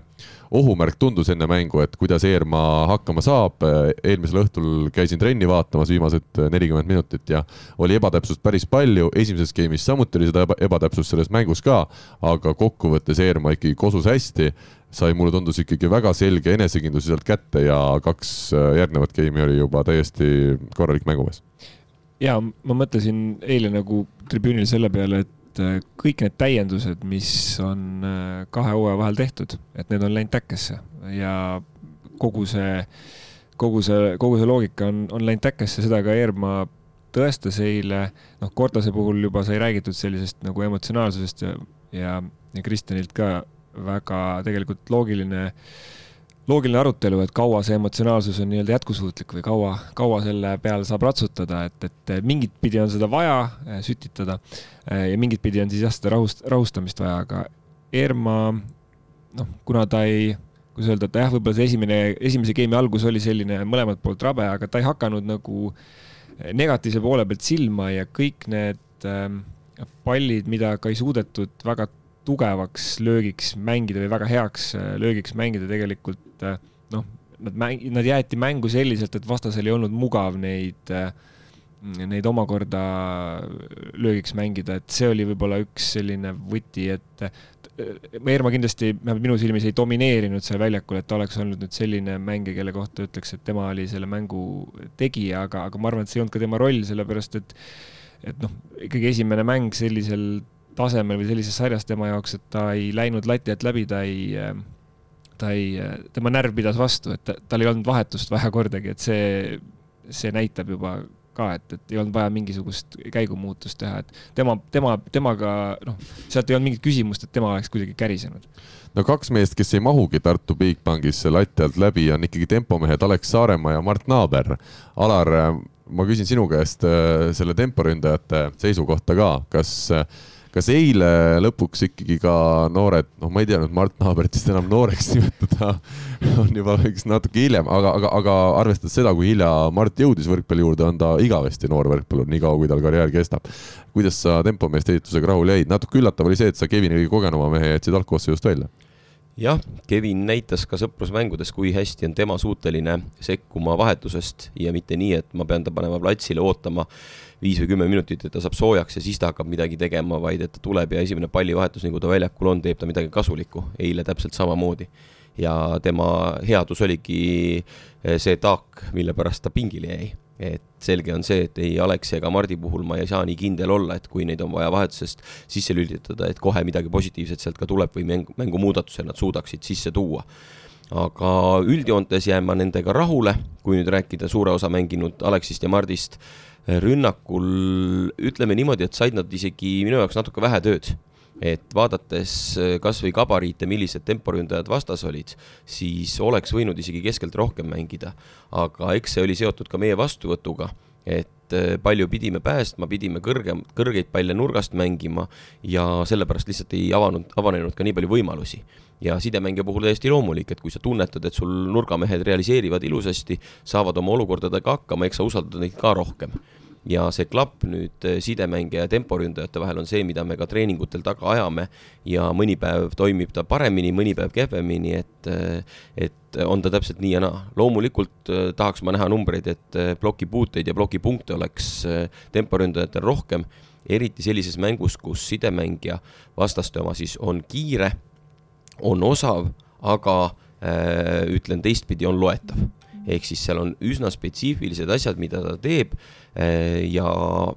ohumärk tundus enne mängu, et kuidas Eermaa hakkama saab. eelmisel õhtul käisin trenni vaatamas viimased nelikümmend minutit ja oli ebatäpsust päris palju. esimeses game'is samuti oli seda ebatäpsust selles mängus ka, aga kokkuvõttes Eermaa ikkagi kosus hästi sai, mulle tundus ikkagi väga selge enesekindluse sealt kätte ja kaks järgnevat game'i oli juba täiesti korralik mängumees. ja ma mõtlesin eile nagu tribüünil selle peale, et et äh, kõik need täiendused, mis on äh, kahe hooaja vahel tehtud, et need on läinud täkkesse. Ja kogu see, kogu see, kogu see loogika on, on läinud täkkesse, seda ka Eermaa tõestas eile, noh, Kortase puhul juba sai räägitud sellisest nagu emotsionaalsusest ja, ja, ja Kristjanilt ka väga tegelikult loogiline äh, loogiline arutelu, et kaua see emotsionaalsus on nii-öelda jätkusuutlik või kaua, kaua selle peale saab ratsutada, et, et mingit pidi on seda vaja äh, sütitada äh, ja mingit pidi on siis jah, seda rahust, rahustamist vaja, aga Eerma, noh, kuna ta ei, kuidas öelda, et jah, võib-olla see esimene, esimese game'i algus oli selline mõlemalt poolt rabe, aga ta ei hakanud nagu negatiivse poole pealt silma ja kõik need pallid, mida ka ei suudetud väga tugevaks löögiks mängida või väga heaks löögiks mängida tegelikult äh, noh, nad mäng-, nad jäeti mängu selliselt, et vastasel ei olnud mugav neid, äh, neid omakorda löögiks mängida, et see oli võib-olla üks selline võti, et Eerma kindlasti vähemalt minu silmis ei domineerinud seal väljakul, et ta oleks olnud nüüd selline mängija, kelle kohta ütleks, et tema oli selle mängu tegija, aga, aga ma arvan, et see ei olnud ka tema roll, sellepärast et et noh, ikkagi esimene mäng sellisel tasemel või sellises sarjas tema jaoks, et ta ei läinud lati alt läbi, ta ei, ta ei, tema närv pidas vastu, et tal ei olnud vahetust vaja kordagi, et see, see näitab juba ka, et, et ei olnud vaja mingisugust käigumuutust teha, et tema, tema, temaga noh, sealt ei olnud mingit küsimust, et tema oleks kuidagi kärisenud. no kaks meest, kes ei mahugi Tartu Bigbankisse lati alt läbi, on ikkagi tempomehed Alex Saaremaa ja Mart Naaber. Alar, ma küsin sinu käest äh, selle temporündajate seisukohta ka, kas äh, kas eile lõpuks ikkagi ka noored, noh, ma ei tea nüüd Mart Naabert vist enam nooreks nimetada on juba üks natuke hiljem, aga, aga, aga arvestades seda, kui hilja Mart jõudis võrkpalli juurde, on ta igavesti noor võrkpallur, niikaua kui tal karjäär kestab. kuidas sa tempomeeste ehitusega rahule jäid? natuke üllatav oli see, et sa Kevini kõige kogenuma mehe jätsid algkoosseisust välja jah, Kevin näitas ka sõprusmängudes, kui hästi on tema suuteline sekkuma vahetusest ja mitte nii, et ma pean ta panema platsile ootama viis või kümme minutit, et ta saab soojaks ja siis ta hakkab midagi tegema, vaid et ta tuleb ja esimene pallivahetus, nagu ta väljakul on, teeb ta midagi kasulikku. eile täpselt samamoodi. ja tema headus oligi eh, see taak, mille pärast ta pingile jäi. Et selge on see, et ei Aleksi ega Mardi puhul ma ei saa nii kindel olla, et kui neid on vaja vahetusest sisse lülitada, et kohe midagi positiivset sealt ka tuleb või mäng, mängumuudatuse nad suudaksid sisse tuua. aga üldjoontes jään ma nendega rahule, kui nüüd rääkida suure osa mänginud Aleksist ja Mardist, rünnakul ütleme niimoodi, et said nad isegi minu jaoks natuke vähe tööd et vaadates äh, kasvõi gabariite, millised temporündajad vastas olid, siis oleks võinud isegi keskelt rohkem mängida. aga eks see oli seotud ka meie vastuvõtuga, et äh, palju pidime päästma, pidime kõrgem, kõrgeid palle nurgast mängima ja sellepärast lihtsalt ei avanud, avanenud ka nii palju võimalusi ja sidemängija puhul täiesti loomulik, et kui sa tunnetad, et sul nurgamehed realiseerivad ilusasti, saavad oma olukordadega hakkama, eks sa usaldad neid ka rohkem ja see klapp nüüd eh, sidemängija ja temporündajate vahel on see, mida me ka treeningutel taga ajame. Ja mõni päev toimib ta paremini, mõni päev kehvemini, et, eh, et on ta täpselt nii ja naa. loomulikult eh, tahaks ma näha numbreid, et plokipuuteid ja plokipunkte oleks temporündajatel rohkem, eriti sellises mängus, kus sidemängija vastaste oma siis on kiire, on osav, aga äh, ütlen teistpidi, on loetav ehk siis seal on üsna spetsiifilised asjad, mida ta teeb eh, ja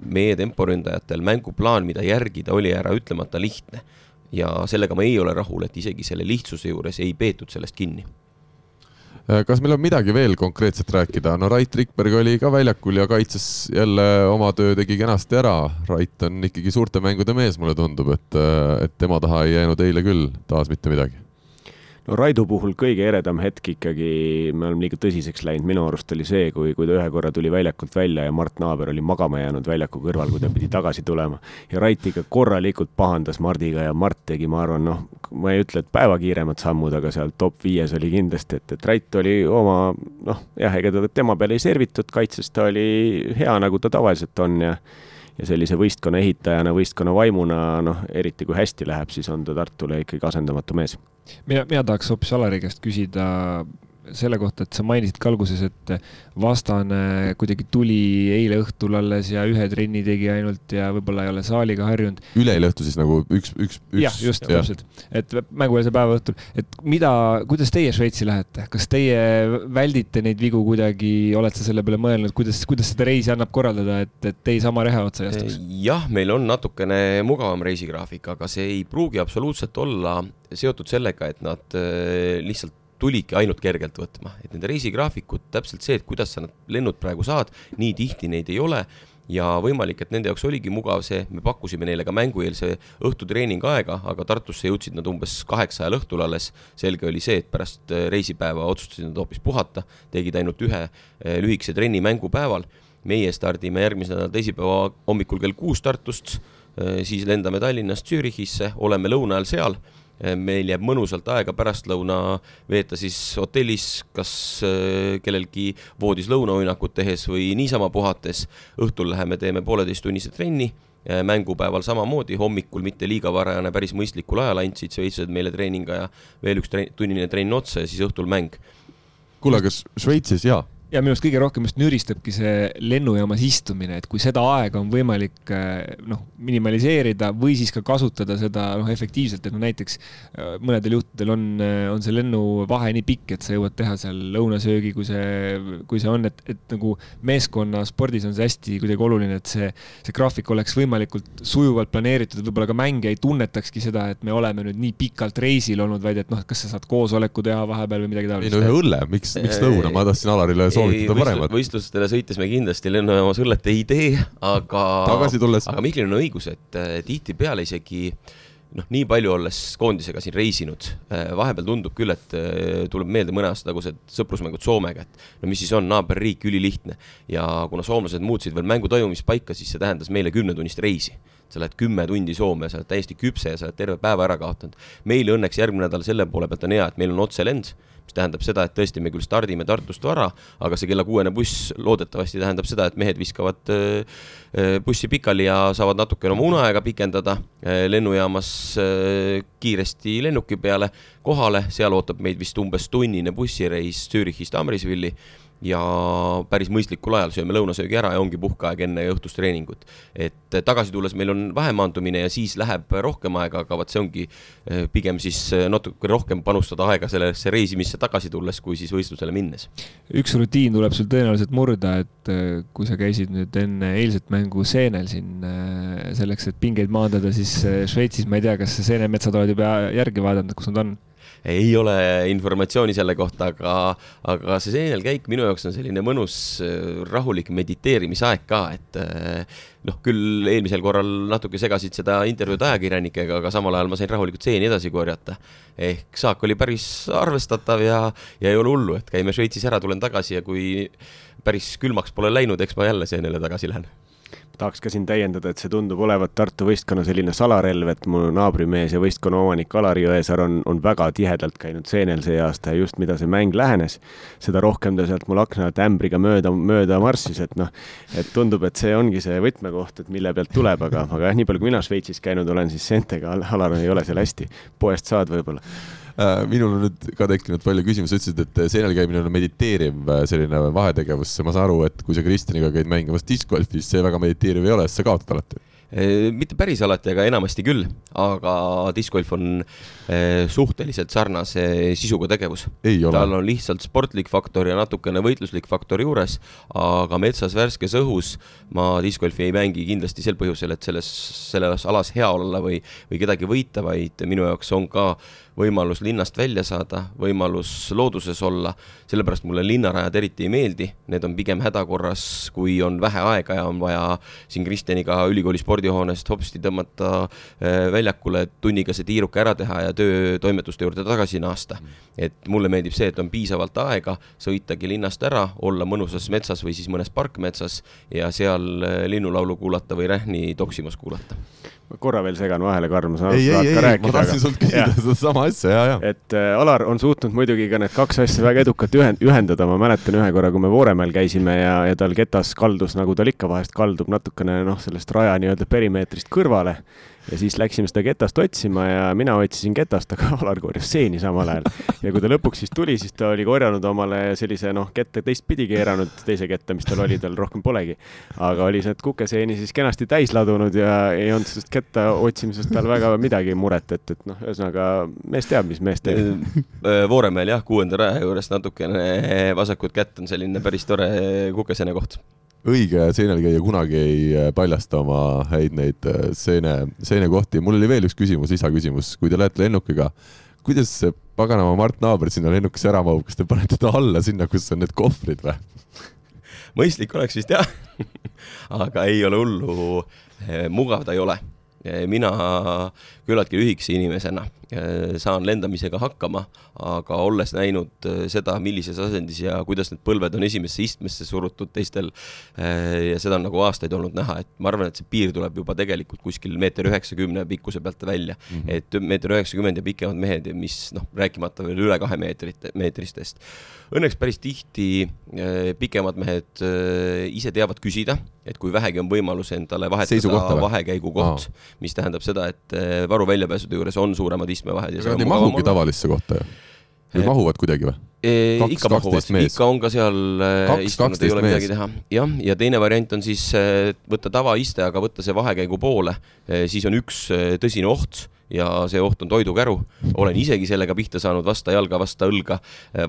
meie temporündajatel mänguplaan, mida järgida, oli äraütlemata lihtne. ja sellega ma ei ole rahul, et isegi selle lihtsuse juures ei peetud sellest kinni eh, kas meil on midagi veel konkreetset rääkida, no Rait Rikberg oli ka väljakul ja kaitses jälle oma töö tegi kenasti ära. Rait on ikkagi suurte mängude mees, mulle tundub, et, eh, et tema taha ei jäänud eile küll taas mitte midagi no Raido puhul kõige eredam hetk ikkagi, me oleme liiga tõsiseks läinud, minu arust oli see, kui, kui ta ühe korra tuli väljakult välja ja Mart Naaber oli magama jäänud väljaku kõrval, kui ta pidi tagasi tulema. ja Rait ikka korralikult pahandas Mardiga ja Mart tegi, ma arvan, noh, ma ei ütle, et päeva kiiremad sammud, aga seal top viies oli kindlasti, et, et Rait oli oma, noh, jah, ega ta tema peale ei servitud, kaitses ta oli hea, nagu ta tavaliselt on ja ja sellise võistkonna ehitajana, võistkonna vaimuna, noh, eriti kui hästi läheb, siis on ta Tartule ikkagi asendamatu mees mina, mina tahaks hoopis Alari käest küsida selle kohta, et sa mainisid ka alguses, et vastane kuidagi tuli eile õhtul alles ja ühe trenni tegi ainult ja võib-olla ei ole saaliga harjunud. üleeile õhtul siis nagu üks, üks, üks. jah, just ja. täpselt, et mängueelse päeva õhtul, et mida, kuidas teie Šveitsi lähete, kas teie väldite neid vigu kuidagi, oled sa selle peale mõelnud, kuidas, kuidas seda reisi annab korraldada, et, et teie sama reha otsa ei astuks? jah, meil on natukene mugavam reisigraafik, aga see ei pruugi absoluutselt olla seotud sellega, et nad äh, lihtsalt tulidki ainult kergelt võtma, et nende reisigraafikud, täpselt see, et kuidas sa need lennud praegu saad, nii tihti neid ei ole ja võimalik, et nende jaoks oligi mugav see, me pakkusime neile ka mängueelse õhtutreening aega, aga Tartusse jõudsid nad umbes kaheksa ajal õhtul alles. selge oli see, et pärast äh, reisipäeva otsustasid nad hoopis puhata, tegid ainult ühe äh, lühikese trenni mängupäeval. meie stardime järgmise nädala teisipäeva hommikul kell kuus Tartust, äh, siis lendame Tallinnast Zürichisse, oleme lõuna ajal seal meil jääb mõnusalt aega pärastlõuna veeta siis hotellis, kas eh, kellelgi voodis lõunauinakut tehes või niisama puhates. õhtul läheme, teeme pooleteisttunnise trenni, eh, mängupäeval samamoodi, hommikul mitte liiga varajane, päris mõistlikul ajal andsid šveitslased meile treeninga ja veel üks tre tunnine trenn otsa ja siis õhtul mäng. kuule, kas Šveitsis jaa ja minu arust kõige rohkem just nüristabki see lennujaamas istumine, et kui seda aega on võimalik eh, noh, minimaliseerida või siis ka kasutada seda noh, efektiivselt, et no näiteks eh, mõnedel juhtudel on, eh, on see lennuvahe nii pikk, et sa jõuad teha seal lõunasöögi, kui see, kui see on, et, et nagu meeskonnaspordis on see hästi kuidagi oluline, et see, see graafik oleks võimalikult sujuvalt planeeritud, et võib-olla ka mängija ei tunnetakski seda, et me oleme nüüd nii pikalt reisil olnud, vaid et noh, et kas sa saad koosoleku teha vahepeal või midagi taolist. ei no ühe õlle, miks, miks lõuna, ma tahtsin Alarile soovitada paremat. võistlustele sõites me kindlasti lennujaamas õllet ei tee, aga. tagasi tulles. aga Miklil on õigus, et äh, tihtipeale isegi noh, nii palju olles koondisega siin reisinud, äh, vahepeal tundub küll, et äh, tuleb meelde mõne aasta tagused sõprusmängud Soomega, et no mis siis on, naaberriik, ülilihtne. ja kuna soomlased muutsid veel mängu toimumispaika, siis see tähendas meile kümnetunnist reisi sa lähed kümme tundi Soome, sa oled täiesti küpse ja sa oled terve päeva ära kaotanud. meil õnneks järgmine nädal selle poole pealt on hea, et meil on otselend mis tähendab seda, et tõesti, me küll stardime Tartust vara, aga see kella kuuene buss loodetavasti tähendab seda, et mehed viskavad äh, bussi pikali ja saavad natukene oma uneaega pikendada. Äh, lennujaamas kiiresti lennuki peale kohale, seal ootab meid vist umbes tunnine bussireis Zürichist Amrisvilli ja päris mõistlikul ajal sööme lõunasöögi ära ja ongi puhkeaeg enne õhtust treeningut. et tagasi tulles meil on vähemaandumine ja siis läheb rohkem aega, aga vot see ongi pigem siis natuke rohkem panustada aega sellesse reisimisse tagasi tulles, kui siis võistlusele minnes. üks rutiin tuleb sul tõenäoliselt murda, et kui sa käisid nüüd enne eilset mängu seenel siin selleks, et pingeid maandada, siis Šveitsis ma ei tea, kas seenemetsad oled juba järgi vaadanud, kus nad on? ei ole informatsiooni selle kohta, aga, aga see seenelkäik minu jaoks on selline mõnus äh, rahulik mediteerimisaeg ka, et äh, noh, küll eelmisel korral natuke segasid seda intervjuud ajakirjanikega, aga samal ajal ma sain rahulikult seeni edasi korjata. ehk saak oli päris arvestatav ja, ja ei ole hullu, et käime Šveitsis ära, tulen tagasi ja kui päris külmaks pole läinud, eks ma jälle seenele tagasi lähen tahaks ka siin täiendada, et see tundub olevat Tartu võistkonna selline salarelv, et mu naabrimees ja võistkonna omanik Alari Jõesaar on, on väga tihedalt käinud seenel see aasta ja just mida see mäng lähenes, seda rohkem ta sealt mul akna alt ämbriga mööda, mööda marssis, et noh, et tundub, et see ongi see võtmekoht, et mille pealt tuleb, aga, aga jah, nii palju kui mina Šveitsis käinud olen, siis seentega Alar ei ole seal hästi, poest saad võib-olla minul on nüüd ka tekkinud palju küsimusi, ütlesid, et seenel käimine on mediteeriv äh, selline vahetegevus, ma saan aru, et kui sa Kristjaniga käid mängimas diskgolfi, siis see väga mediteeriv ei ole, sest sa kaotad alati. Äh, mitte päris alati, aga enamasti küll, aga diskgolf on suhteliselt sarnase sisuga tegevus. tal on lihtsalt sportlik faktor ja natukene võitluslik faktor juures, aga metsas värskes õhus ma diskgolfi ei mängi kindlasti sel põhjusel, et selles, selles alas hea olla või, või kedagi võita, vaid minu jaoks on ka võimalus linnast välja saada, võimalus looduses olla, sellepärast mulle linnarajad eriti ei meeldi, need on pigem hädakorras, kui on vähe aega ja on vaja siin Kristjaniga ülikooli spordihoonest hopsti tõmmata äh, väljakule, tunniga see tiiruke ära teha ja töötoimetuste juurde tagasi naasta. et mulle meeldib see, et on piisavalt aega sõitagi linnast ära, olla mõnusas metsas või siis mõnes parkmetsas ja seal äh, linnulaulu kuulata või rähni toksimas kuulata ma korra veel segan vahele, Karl, ma saan aru, et tahad ka rääkida. ma tahtsin sult küsida sedasama asja, ja, ja. et äh, Alar on suutnud muidugi ka need kaks asja väga edukalt ühend-, ühendada, ma mäletan ühe korra, kui me Vooremäel käisime ja, ja tal ketas kaldus, nagu tal ikka vahest kaldub natukene noh, sellest raja nii-öelda perimeetrist kõrvale ja siis läksime seda ketast otsima ja mina otsisin ketast, aga Alar korjas seeni samal ajal. ja kui ta lõpuks siis tuli, siis ta oli korjanud omale sellise noh, kette teistpidi keeranud, teise kette, mis tal oli, tal rohkem polegi. aga oli need kukeseeni siis kenasti täis ladunud ja ei olnud sellest ketta otsimisest tal väga midagi muret, et, et noh, ühesõnaga mees teab, mis mees teeb. Äh, Vooremäel jah, kuuenda raja juures natukene vasakut kätt on selline päris tore kukeseene koht õige seenelkäija kunagi ei äh, paljasta oma häid neid äh, seene, seenekohti. mul oli veel üks küsimus, lisaküsimus, kui te lähete lennukiga, kuidas see paganama Mart Naaber sinna lennukisse ära mahub, kas te panete ta alla sinna, kus on need kohvrid või? mõistlik oleks vist jah aga ei ole hullu, äh, mugav ta ei ole mina küllaltki lühikese inimesena Äh, saan lendamisega hakkama, aga olles näinud äh, seda, millises asendis ja kuidas need põlved on esimesse istmesse surutud teistel ja seda on nagu aastaid olnud näha, et ma arvan, et see piir tuleb juba tegelikult kuskil meeter üheksakümne pikkuse pealt välja mm. -hmm. et meeter üheksakümmend ja pikemad mehed, mis noh, rääkimata veel üle kahe meetrit, meetristest. Õnneks päris tihti pikemad mehed ise teavad küsida, et kui vähegi on võimalus endale vahetada vahekäigukoht, mis tähendab seda, et varu väljapääsude juures on suuremad istmevahed. aga nad ei mahugi tavalisse kohta ju? või eh, mahuvad kuidagi või? Eh, ikka mahuvad, ikka on ka seal eh, istunud, ei ole mees. midagi teha. jah, ja teine variant on siis võtta tavaiste, aga võtta see vahekäigu poole, siis on üks tõsine oht ja see oht on toidukäru. olen isegi sellega pihta saanud vasta jalga, vasta õlga,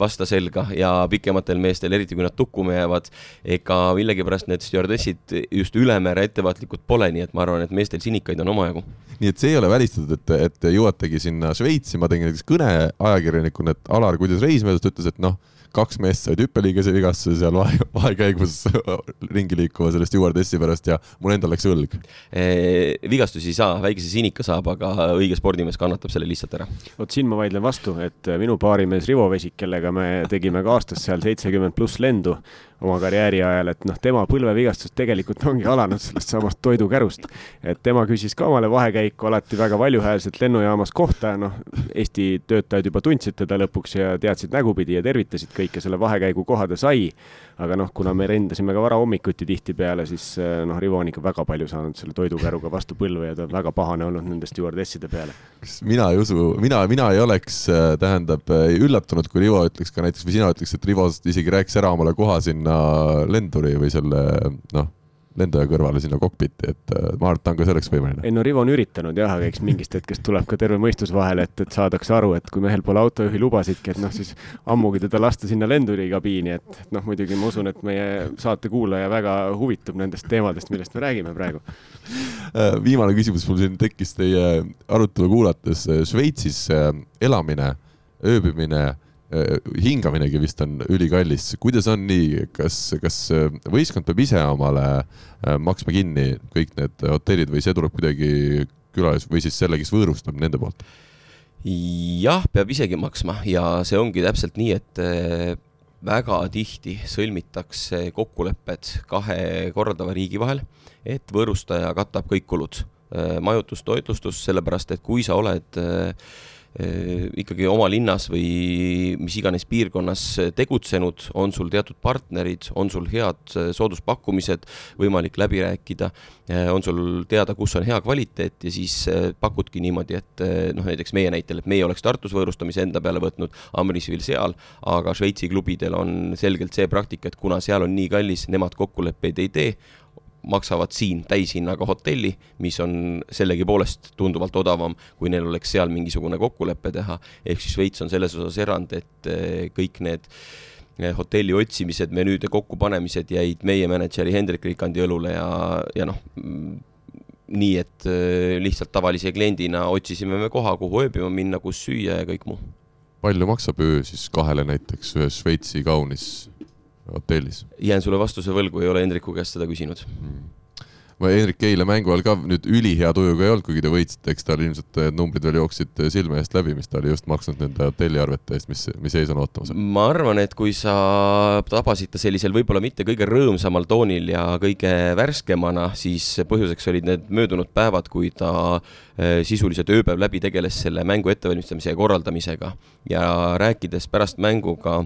vasta selga ja pikematel meestel, eriti kui nad tukkuma jäävad, ega millegipärast need stjuardessid just ülemäära ettevaatlikud pole, nii et ma arvan, et meestel sinikaid on omajagu. nii et see ei ole välistatud, et, et jõuategi sinna Šveitsi, ma tegin näiteks kõne ajakirjanikuna, et Alar, kuidas reis möödus, ta ütles, et noh kaks meest said hüppeliigese vigastuse seal vahe, vahekäigus ringi liikuma selle stjuardessi pärast ja mul endal läks õlg vigastusi ei saa, väikese sinika saab, aga õige spordimees kannatab selle lihtsalt ära. vot siin ma vaidlen vastu, et minu baarimees Rivo Vesik, kellega me tegime ka aastas seal seitsekümmend pluss lendu, oma karjääri ajal, et noh, tema põlvevigastus tegelikult ongi alanud sellest samast toidukärust. et tema küsis ka omale vahekäiku alati väga valjuhäälselt lennujaamas kohta, noh, Eesti töötajad juba tundsid teda lõpuks ja teadsid nägupidi ja tervitasid kõike, selle vahekäigu koha ta sai. aga noh, kuna me lendasime ka varahommikuti tihtipeale, siis eh, noh, Rivo on ikka väga palju saanud selle toidukäruga vastu põlve ja ta on väga pahane olnud nende stjuardesside peale. kas mina ei usu, mina, mina ei oleks, eh, tähendab, eh, üllatunud, kui Rivo ütleks ka näiteks või sina ütleks, et Rivo isegi rääkis ära omale koha siin sinna lenduri või selle noh, lendaja kõrvale sinna kokpiti, et äh, ma arvan, et ta on ka selleks võimeline. ei no Rivo on üritanud jah, aga eks mingist hetkest tuleb ka terve mõistus vahele, et, et saadakse aru, et kui mehel pole autojuhi lubasidki, et noh, siis ammugi teda lasta sinna lendurikabiini, et, et noh, muidugi ma usun, et meie saate kuulaja väga huvitub nendest teemadest, millest me räägime praegu. Äh, viimane küsimus mul siin tekkis teie arutelu kuulates, äh, Šveitsis elamine, ööbimine Äh, hingaminegi vist on ülikallis, kuidas on nii, kas, kas äh, võistkond peab ise omale äh, maksma kinni kõik need hotellid või see tuleb kuidagi külalis või siis selle, kes võõrustab nende poolt? jah, peab isegi maksma ja see ongi täpselt nii, et väga tihti sõlmitakse kokkulepped kahe korraldava riigi vahel, et võõrustaja katab kõik kulud, majutus, toitlustus, sellepärast et kui sa oled äh, Äh, ikkagi oma linnas või mis iganes piirkonnas tegutsenud, on sul teatud partnerid, on sul head äh, sooduspakkumised võimalik läbi rääkida, äh, on sul teada, kus on hea kvaliteet ja siis pakudki niimoodi, et noh, näiteks meie näitel, et meie oleks Tartus võõrustamise enda peale võtnud, Amrisvil seal, aga Šveitsi klubidel on selgelt see praktika, et kuna seal on nii kallis, nemad kokkuleppeid ei tee, maksavad siin täishinnaga hotelli, mis on sellegipoolest tunduvalt odavam, kui neil oleks seal mingisugune kokkulepe teha, ehk siis Šveits on selles osas erand, et eh, kõik need eh, hotelli otsimised, menüüde kokkupanemised jäid meie mänedžeri Hendrik Rikandi õlule ja, ja noh, mm, nii et eh, lihtsalt tavalise kliendina otsisime me koha, kuhu ööbima minna, kus süüa ja kõik muu. palju maksab öö siis kahele näiteks ühes Šveitsi kaunis hotellis. jään sulle vastuse võlgu, ei ole Hendriku käest seda küsinud mm.. ma Hendrik eile mängu ajal ka nüüd ülihea tujuga ei olnud, kuigi te võitsite, eks tal ilmselt need numbrid veel jooksid eh, silme eest läbi, mis ta oli just maksnud nende hotelliarvete eest, mis, mis ees on ootamas. ma arvan, et kui sa tabasid ta sellisel võib-olla mitte kõige rõõmsamal toonil ja kõige värskemana, siis põhjuseks olid need möödunud päevad, kui ta eh, sisuliselt ööpäev läbi tegeles selle mängu ettevalmistamise ja korraldamisega ja rääkides pärast mänguga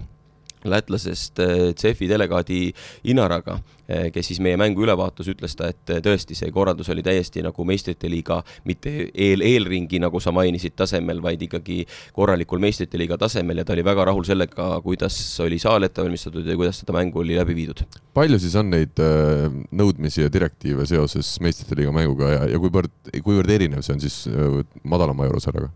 lätlasest äh, CEF-i delegaadi Inaraga. Eh, kes siis meie mängu üle vaatas, ütles ta, et eh, tõesti, see korraldus oli täiesti nagu meistrite liiga, mitte eel, eelringi, nagu sa mainisid, tasemel, vaid ikkagi korralikul meistrite liiga tasemel ja ta oli väga rahul sellega, kuidas oli saal ette valmistatud ja kuidas seda mängu oli läbi viidud. palju siis on neid eh, nõudmisi ja direktiive seoses meistrite liiga mänguga ja, ja kuivõrd, kuivõrd erinev see on siis madalama eurosarjaga?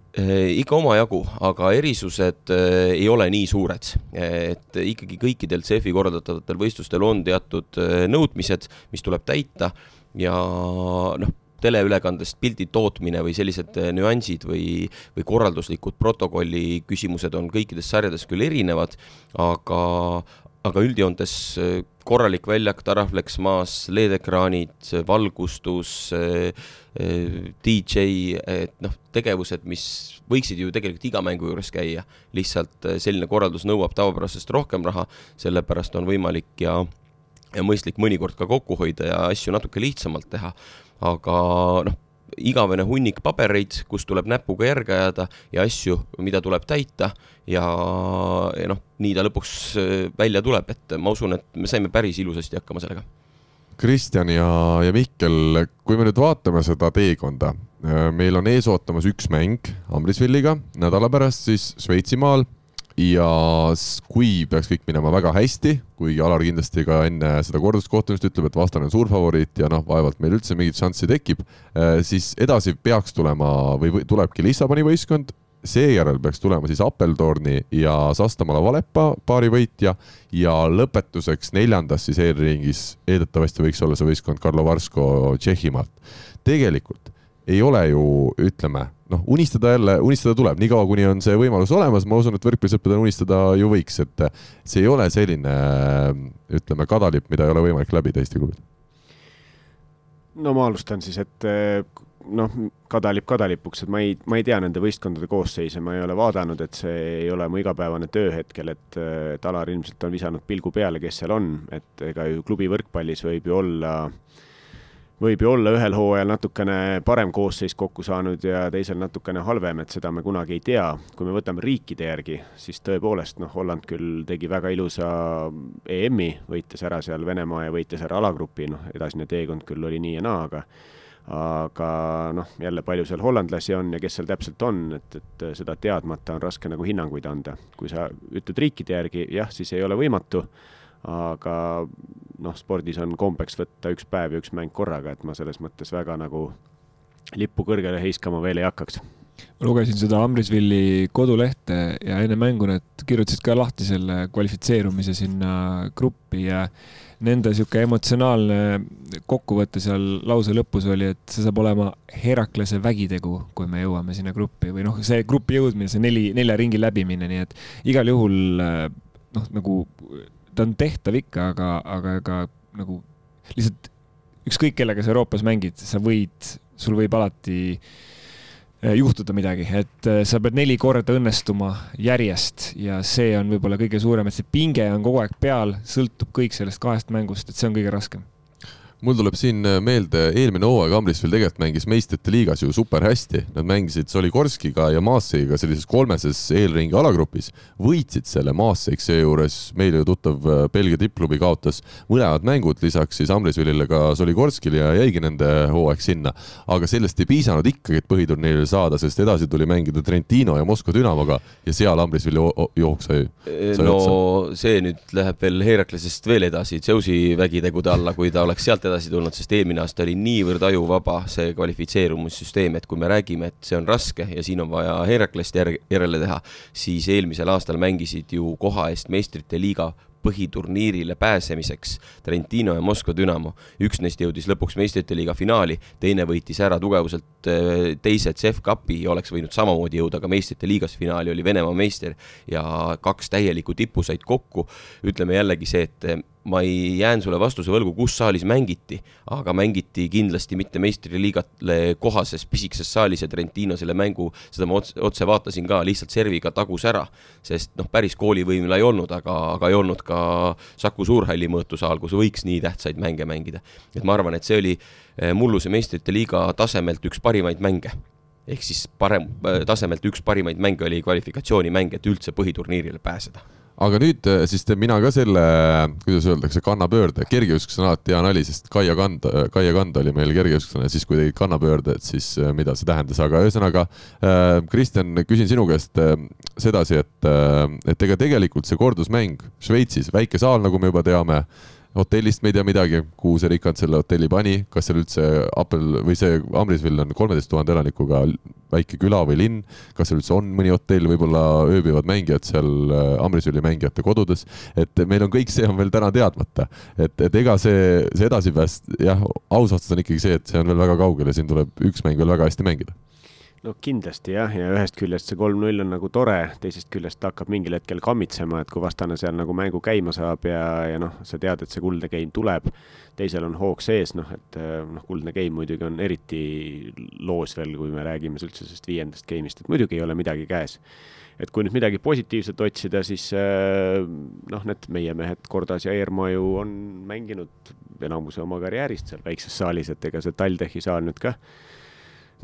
ikka omajagu, aga erisused ei ole nii suured, et ikkagi kõikidel CEF-i korraldatavatel võistlustel on teatud nõudmised, mis tuleb täita ja noh teleülekandest pildi tootmine või sellised eh, nüansid või, või korralduslikud protokolli küsimused on kõikides sarjades küll erinevad, aga, aga üldjoontes eh, korralik väljak, tarafleks maas, LED-ekraanid, valgustus, eh, DJ, et noh, tegevused, mis võiksid ju tegelikult iga mängu juures käia, lihtsalt selline korraldus nõuab tavapärasest rohkem raha, sellepärast on võimalik ja ja mõistlik mõnikord ka kokku hoida ja asju natuke lihtsamalt teha, aga noh, igavene hunnik pabereid, kus tuleb näpuga järge ajada ja asju, mida tuleb täita ja, ja noh, nii ta lõpuks äh, välja tuleb, et ma usun, et me saime päris ilusasti hakkama sellega. Kristjan ja, ja Mihkel, kui me nüüd vaatame seda teekonda, äh, meil on ees ootamas üks mäng Ambrisvilliga, nädala pärast siis Šveitsimaal ja kui peaks kõik minema väga hästi, kuigi Alar kindlasti ka enne seda korduskohtumist ütleb, et vastane on suurfavoriit ja noh, vaevalt meil üldse mingit šanssi tekib, äh, siis edasi peaks tulema või, või tulebki Lissaboni võistkond, seejärel peaks tulema siis Appeltorni ja Sastamala Valepa paari võitja ja lõpetuseks neljandas siis eelringis eeldatavasti võiks olla see võistkond Karlo Varsko Tšehhimaalt. tegelikult ei ole ju, ütleme noh, unistada jälle, unistada tuleb, niikaua kuni on see võimalus olemas, ma usun, et võrkpallisõpradel unistada ju võiks, et see ei ole selline ütleme, kadalipp, mida ei ole võimalik läbida Eesti klubil. no ma alustan siis, et eh, noh, kadalipp kadalipuks, et ma ei, ma ei tea nende võistkondade koosseise, ma ei ole vaadanud, et see ei ole mu igapäevane töö hetkel, et, eh, et Alar ilmselt on visanud pilgu peale, kes seal on, et ega ju klubi võrkpallis võib ju olla äh, võib ju olla ühel hooajal natukene parem koosseis kokku saanud ja teisel natukene halvem, et seda me kunagi ei tea. kui me võtame riikide järgi, siis tõepoolest noh, Holland küll tegi väga ilusa EM-i, võites ära seal Venemaa ja võites ära alagrupi, noh, edasine teekond küll oli nii ja naa, aga aga noh, jälle palju seal hollandlasi on ja kes seal täpselt on, et, et seda teadmata on raske nagu hinnanguid anda. kui sa ütled riikide järgi, jah, siis ei ole võimatu, aga noh, spordis on kombeks võtta üks päev ja üks mäng korraga, et ma selles mõttes väga nagu lippu kõrgele heiskama veel ei hakkaks. Ma lugesin seda Amrisvilli kodulehte ja enne mängu nad kirjutasid ka lahti selle kvalifitseerumise sinna gruppi ja nende sihuke emotsionaalne kokkuvõte seal lause lõpus oli, et see saab olema Heraklase vägitegu, kui me jõuame sinna gruppi või noh, see gruppi jõudmine, see neli, nelja ringi läbimine, nii et igal juhul noh, nagu ta on tehtav ikka, aga, aga ega nagu lihtsalt ükskõik kellega sa Euroopas mängid, sa võid, sul võib alati Eh, juhtuda midagi, et eh, sa pead neli korda õnnestuma järjest ja see on võib-olla kõige suurem, et see pinge on kogu aeg peal, sõltub kõik sellest kahest mängust, et see on kõige raskem mul tuleb siin äh, meelde, eelmine hooaeg Amrisvil tegelikult mängis meistrite liigas ju super hästi, nad mängisid Solikorskiga ja Maasseiga sellises kolmeses eelringi alagrupis, võitsid selle Maasseik seejuures, meile ju tuttav äh, Belgia tippklubi kaotas mõlemad mängud, lisaks siis Amrisvilile ka Solikorskile ja jäigi nende hooaeg sinna. aga sellest ei piisanud ikkagi, et põhiturniirile saada, sest edasi tuli mängida Trentino ja Moskva Dünamoga ja seal Amrisvil jooks sai, sai no otsa. see nüüd läheb veel Heraklesest veel edasi, Zeusi vägitegude alla, kui ta oleks sealt edasi edasi tulnud, sest eelmine aasta oli niivõrd ajuvaba see kvalifitseerumissüsteem, et kui me räägime, et see on raske ja siin on vaja Heraklest järele teha, siis eelmisel aastal mängisid ju koha eest meistrite liiga põhiturniirile pääsemiseks Trentino ja Moskva Dünamo. üks neist jõudis lõpuks meistrite liiga finaali, teine võitis ära tugevuselt äh, teise CEF Cupi ja oleks võinud samamoodi jõuda ka meistrite liigas finaali, oli Venemaa meister ja kaks täielikku tippu said kokku. ütleme jällegi see, et ma ei, jään sulle vastuse võlgu, kus saalis mängiti, aga mängiti kindlasti mitte meistriliigale kohases pisikeses saalis ja Trentino selle mängu, seda ma otse, otse vaatasin ka, lihtsalt serviga tagus ära. sest noh, päris koolivõimil ei olnud, aga, aga ei olnud ka Saku Suurhalli mõõtusaal, kus võiks nii tähtsaid mänge mängida. et ma arvan, et see oli eh, mulluse meistrite liiga tasemelt üks parimaid mänge ehk siis parem, eh, tasemelt üks parimaid mänge oli kvalifikatsioonimäng, et üldse põhiturniirile pääseda aga nüüd äh, siis teen mina ka selle, kuidas öeldakse, kannapöörde, kergejõustik on alati hea nali, sest Kaia Kand, Kaia Kand oli meil kergejõustiklane, siis kui tegid kannapöörde, et siis äh, mida see tähendas, aga ühesõnaga äh,. Kristjan, küsin sinu käest äh, sedasi, et, et ega tegelikult see kordusmäng Šveitsis, väike saal, nagu me juba teame hotellist me ei tea midagi, kuhu see Rikand selle hotelli pani, kas seal üldse Apple või see Amrisvil on kolmeteist tuhande elanikuga väike küla või linn, kas seal üldse on mõni hotell, võib-olla ööbivad mängijad seal äh, Amrisvili mängijate kodudes, et meil on kõik see on veel täna teadmata. et, et ega see, see edasipääs, jah, aus vastus on ikkagi see, et see on veel väga kaugel ja siin tuleb üks mäng veel väga hästi mängida no kindlasti jah, ja ühest küljest see kolm-null on nagu tore, teisest küljest ta hakkab mingil hetkel kammitsema, et kui vastane seal nagu mängu käima saab ja, ja noh, sa tead, et see kuldne game tuleb, teisel on hoog sees, noh, et noh, kuldne game muidugi on eriti loos veel, kui me räägime üldse sellest viiendast game'ist, et muidugi ei ole midagi käes. et kui nüüd midagi positiivset otsida, siis noh, need meie mehed, Kordas ja Eermaa ju on mänginud enamuse oma karjäärist seal väikses saalis, et ega see TalTechi saal nüüd ka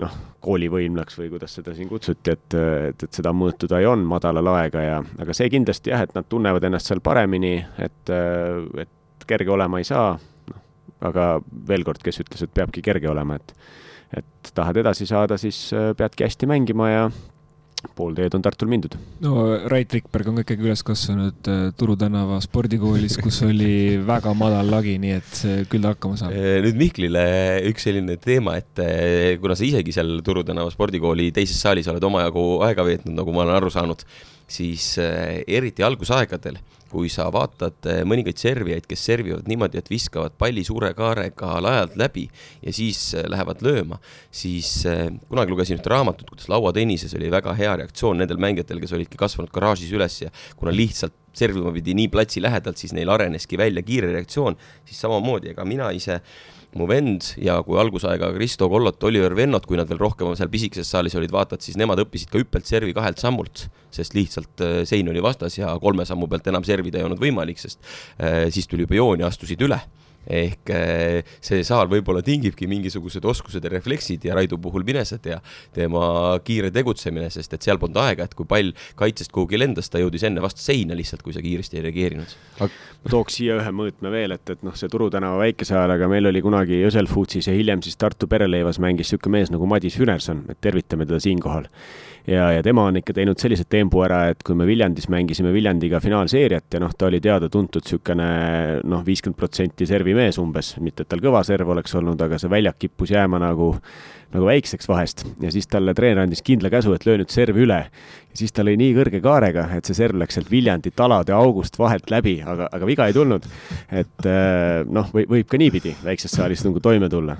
noh, koolivõimlaks või kuidas seda siin kutsuti, et, et, et seda mõõtu ta ju on madala laega ja, aga see kindlasti jah, et nad tunnevad ennast seal paremini, et, et kerge olema ei saa, noh, aga veel kord, kes ütles, et peabki kerge olema, et et tahad edasi saada, siis peadki hästi mängima ja pool teed on Tartul mindud. no Rait Rikberg on ka ikkagi üles kasvanud äh, Turu tänava spordikoolis, kus oli väga madal lagi, nii et küll ta hakkama saab. Äh, nüüd Mihklile üks selline teema, et äh, kuna sa isegi seal Turu tänava spordikooli teises saalis oled omajagu aega veetnud, nagu ma olen aru saanud, siis eriti algusaegadel kui sa vaatad eh, mõningaid servijaid, kes servivad niimoodi, et viskavad palli suure kaarega laialt läbi ja siis eh, lähevad lööma, siis eh, kunagi lugesin ühte raamatut, kuidas lauatennises oli väga hea reaktsioon nendel mängijatel, kes olidki kasvanud garaažis üles ja kuna lihtsalt servima pidi nii platsi lähedalt, siis neil areneski välja kiire reaktsioon, siis samamoodi, ega mina ise mu vend ja kui algusaega Kristo Kollot, Oliver Vennot, kui nad veel rohkem seal pisikeses saalis olid, vaatad, siis nemad õppisid ka hüppelt servi kahelt sammult, sest lihtsalt äh, sein oli vastas ja kolme sammu pealt enam servida ei olnud võimalik, sest äh, siis tuli juba joon ja astusid üle ehk eh, see saal võib-olla tingibki mingisugused oskused ja refleksid ja Raidu puhul minesed ja tema kiire tegutsemine, sest et seal polnud aega, et kui pall kaitsest kuhugi lendas, ta jõudis enne vastu seina lihtsalt, kui sa kiiresti ei reageerinud. ma tooks siia ühe mõõtme veel, et, et noh, see Turu tänava väikesaar, aga meil oli kunagi Jõsel Foodsis ja hiljem siis Tartu pereleivas mängis niisugune mees nagu Madis Hünerson, et tervitame teda siinkohal ja, ja tema on ikka teinud sellise tempo ära, et kui me Viljandis mängisime Viljandiga finaalseeriat ja noh, ta oli teada-tuntud niisugune noh, viiskümmend protsenti servimees umbes, mitte et tal kõva serv oleks olnud, aga see väljak kippus jääma nagu nagu väikseks vahest ja siis talle treener andis kindla käsu, et löö nüüd serv üle. ja siis ta lõi nii kõrge kaarega, et see serv läks sealt Viljandi talade august vahelt läbi, aga, aga viga ei tulnud. et eh, noh, või võib ka niipidi väikses saalis nagu toime tulla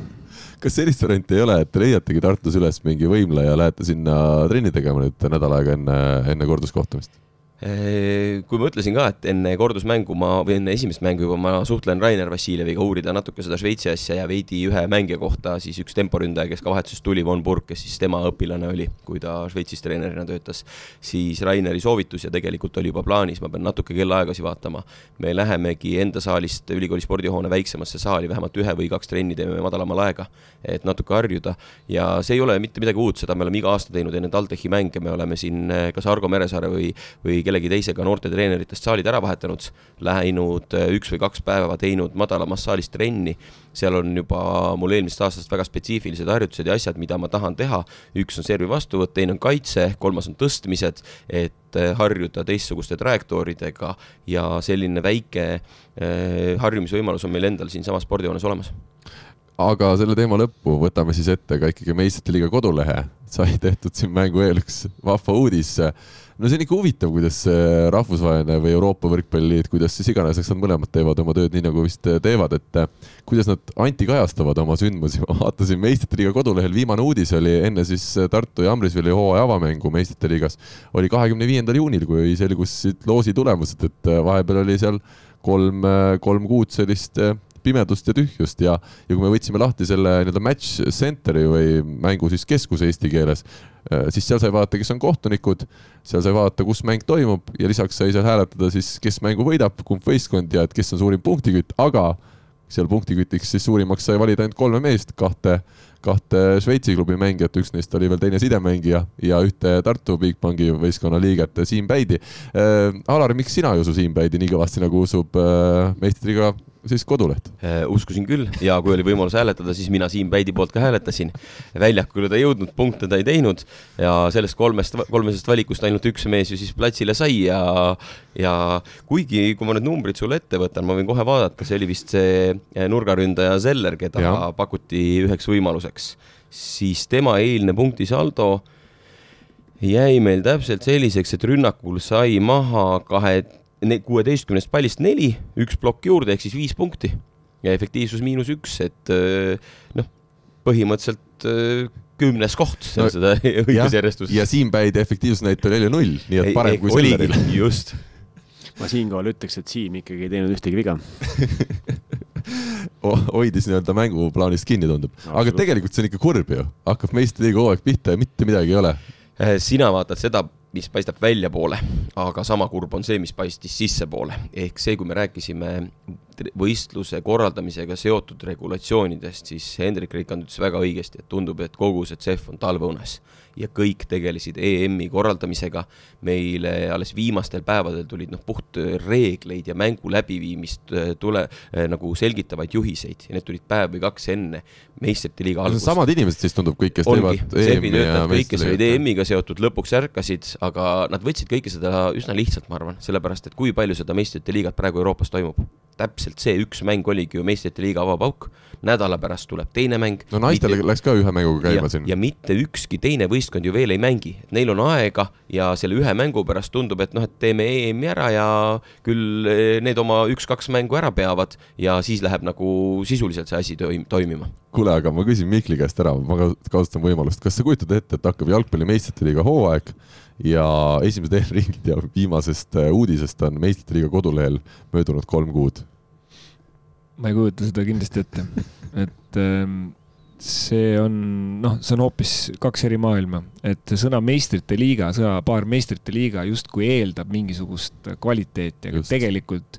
kas sellist varianti ei ole, et te leiategi Tartus üles mingi võimla ja lähete sinna trenni tegema nüüd nädal aega enne, enne korduskohtumist? Kui ma ütlesin ka, et enne kordusmängu ma, või enne esimest mängu juba ma suhtlen Rainer Vassiljeviga, uurida natuke seda Šveitsi asja ja veidi ühe mängija kohta, siis üks temporündaja, kes ka vahetusest tuli, Von Burg, kes siis tema õpilane oli, kui ta Šveitsis treenerina töötas, siis Raineri soovitus ja tegelikult oli juba plaanis, ma pean natuke kellaaegasi vaatama. me lähemegi enda saalist ülikooli spordihoone väiksemasse saali, vähemalt ühe või kaks trenni teeme madalamal aega, et natuke harjuda ja see ei ole mitte midagi uut, seda me oleme iga aasta teinud enne TalTechi mänge, me oleme siin kas Argo Meresaare või, või kellegi teisega noortetreeneritest saalid ära vahetanud, läinud äh, üks või kaks päeva teinud madalamas saalis trenni. seal on juba mul eelmisest aastast väga spetsiifilised harjutused ja asjad, mida ma tahan teha. üks on servi vastuvõtt, teine on kaitse, kolmas on tõstmised, et äh, harjuda teistsuguste trajektooridega ja selline väike äh, harjumisvõimalus on meil endal siinsamas spordihoones olemas aga selle teema lõppu võtame siis ette ka ikkagi meistrite liiga kodulehe. sai tehtud siin mängu eel üks vahva uudis no see on ikka huvitav, kuidas rahvusvaheline või Euroopa võrkpalli, et kuidas siis iganes, eks nad mõlemad teevad oma tööd nii, nagu vist teevad, et kuidas nad antikajastavad oma sündmusi. ma vaatasin meistrite liiga kodulehel, viimane uudis oli enne siis Tartu ja Amrisvili hooaja avamängu meistrite liigas, oli kahekümne viiendal juunil, kui selgusid loosi tulemused, et vahepeal oli seal kolm, kolm kuud sellist pimedust ja tühjust ja, ja kui me võtsime lahti selle nii-öelda match center'i või mängu siis keskuse eesti keeles, äh, siis seal sai vaadata, kes on kohtunikud, seal sai vaadata, kus mäng toimub ja lisaks sai seal hääletada siis, kes mängu võidab, kumb võistkond ja et kes on suurim punktikütt, aga seal punktikütiks siis suurimaks sai valida ainult kolme meest, kahte, kahte Šveitsi klubi mängijat, üks neist oli veel teine sidemängija ja ühte Tartu Bigbanki võistkonna liiget, Siim Päidi äh,. Alar, miks sina ei usu Siim Päidi nii kõvasti, nagu usub äh, meistriga siis koduleht äh,? uskusin küll ja kui oli võimalus hääletada, siis mina Siim Päidi poolt ka hääletasin. väljakule ta ei jõudnud, punkte ta ei teinud ja sellest kolmest, kolmesest valikust ainult üks mees ju siis platsile sai ja, ja kuigi, kui ma need numbrid sulle ette võtan, ma võin kohe vaadata, see oli vist see äh, nurgaründaja Zeller, keda ja. pakuti üheks võimaluseks, siis tema eilne punktisaldo jäi meil täpselt selliseks, et rünnakul sai maha kahe kuueteistkümnest pallist neli, üks plokk juurde ehk siis viis punkti ja efektiivsus miinus üks, et noh, põhimõtteliselt kümnes koht no, seda õigusjärjestuses. ja Siim Päidi efektiivsusnäitaja oli null, nii et parem ei, kui Selleril. just. ma siinkohal ütleks, et Siim ikkagi ei teinud ühtegi viga hoidis nii-öelda mänguplaanist kinni, tundub. aga tegelikult see on ikka kurb ju, hakkab meistriliiga hooaeg pihta ja mitte midagi ei ole. sina vaatad seda mis paistab väljapoole, aga sama kurb on see, mis paistis sissepoole. ehk see, kui me rääkisime võistluse korraldamisega seotud regulatsioonidest, siis Hendrik Rikand ütles väga õigesti, et tundub, et kogu see CEF on talveõunes ja kõik tegelesid EM-i korraldamisega. meile alles viimastel päevadel tulid noh, puht reegleid ja mängu läbiviimist äh, tule äh, nagu selgitavaid juhiseid ja need tulid päev või kaks enne meistrite liiga algust. samad inimesed siis tundub kõik, kes Ongi, teevad EM-i ja kõik, kes olid EM-iga seotud, lõpuks ärkasid, aga nad võtsid kõike seda üsna lihtsalt, ma arvan, sellepärast et kui palju seda meistrite liigat praegu Euroopas toimub täpselt see üks mäng oligi ju meistrite liiga avapauk, nädala pärast tuleb teine mäng. no naistel mitte... läks ka ühe mänguga käima ja, siin. ja mitte ükski teine võistkond ju veel ei mängi, et neil on aega ja selle ühe mängu pärast tundub, et noh, et teeme EM-i ära ja küll eh, need oma üks-kaks mängu ära peavad ja siis läheb nagu sisuliselt see asi toim-, toimima. kuule, aga ma küsin Mihkli käest ära, ma kasutan võimalust, kas sa kujutad ette, et hakkab jalgpalli meistrite liiga hooaeg ja esimesed eelringid ja viimasest äh, uudisest on meistrite liiga kodulehel möödunud kolm kuud. ma ei kujuta seda kindlasti ette et ähm, see on, noh, see on hoopis kaks eri maailma, et sõna meistrite liiga, sõnapaar meistrite liiga justkui eeldab mingisugust kvaliteeti, aga Just. tegelikult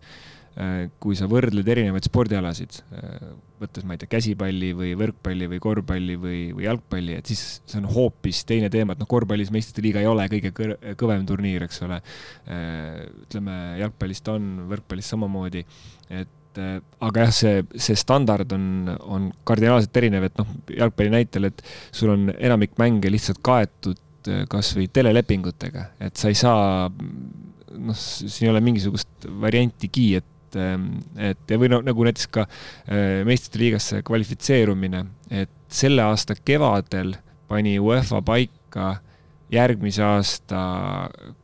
äh, kui sa võrdled erinevaid spordialasid, äh, võttes, ma ei tea, käsipalli või võrkpalli või korvpalli või, või jalgpalli, et siis see on hoopis teine teema, et noh, korvpallis meistrite liiga ei ole kõige kõvem turniir, eks ole. Äh, ütleme, jalgpallis ta on, võrkpallis samamoodi, et et aga jah, see, see standard on, on kardinaalselt erinev, et noh, jalgpalli näitel, et sul on enamik mänge lihtsalt kaetud äh, kasvõi telelepingutega, et sa ei saa, noh, siin ei ole mingisugust variantigi, et ähm, et ja või no nagu näiteks ka äh, meistrite liigasse kvalifitseerumine, et selle aasta kevadel pani UEFA paika järgmise aasta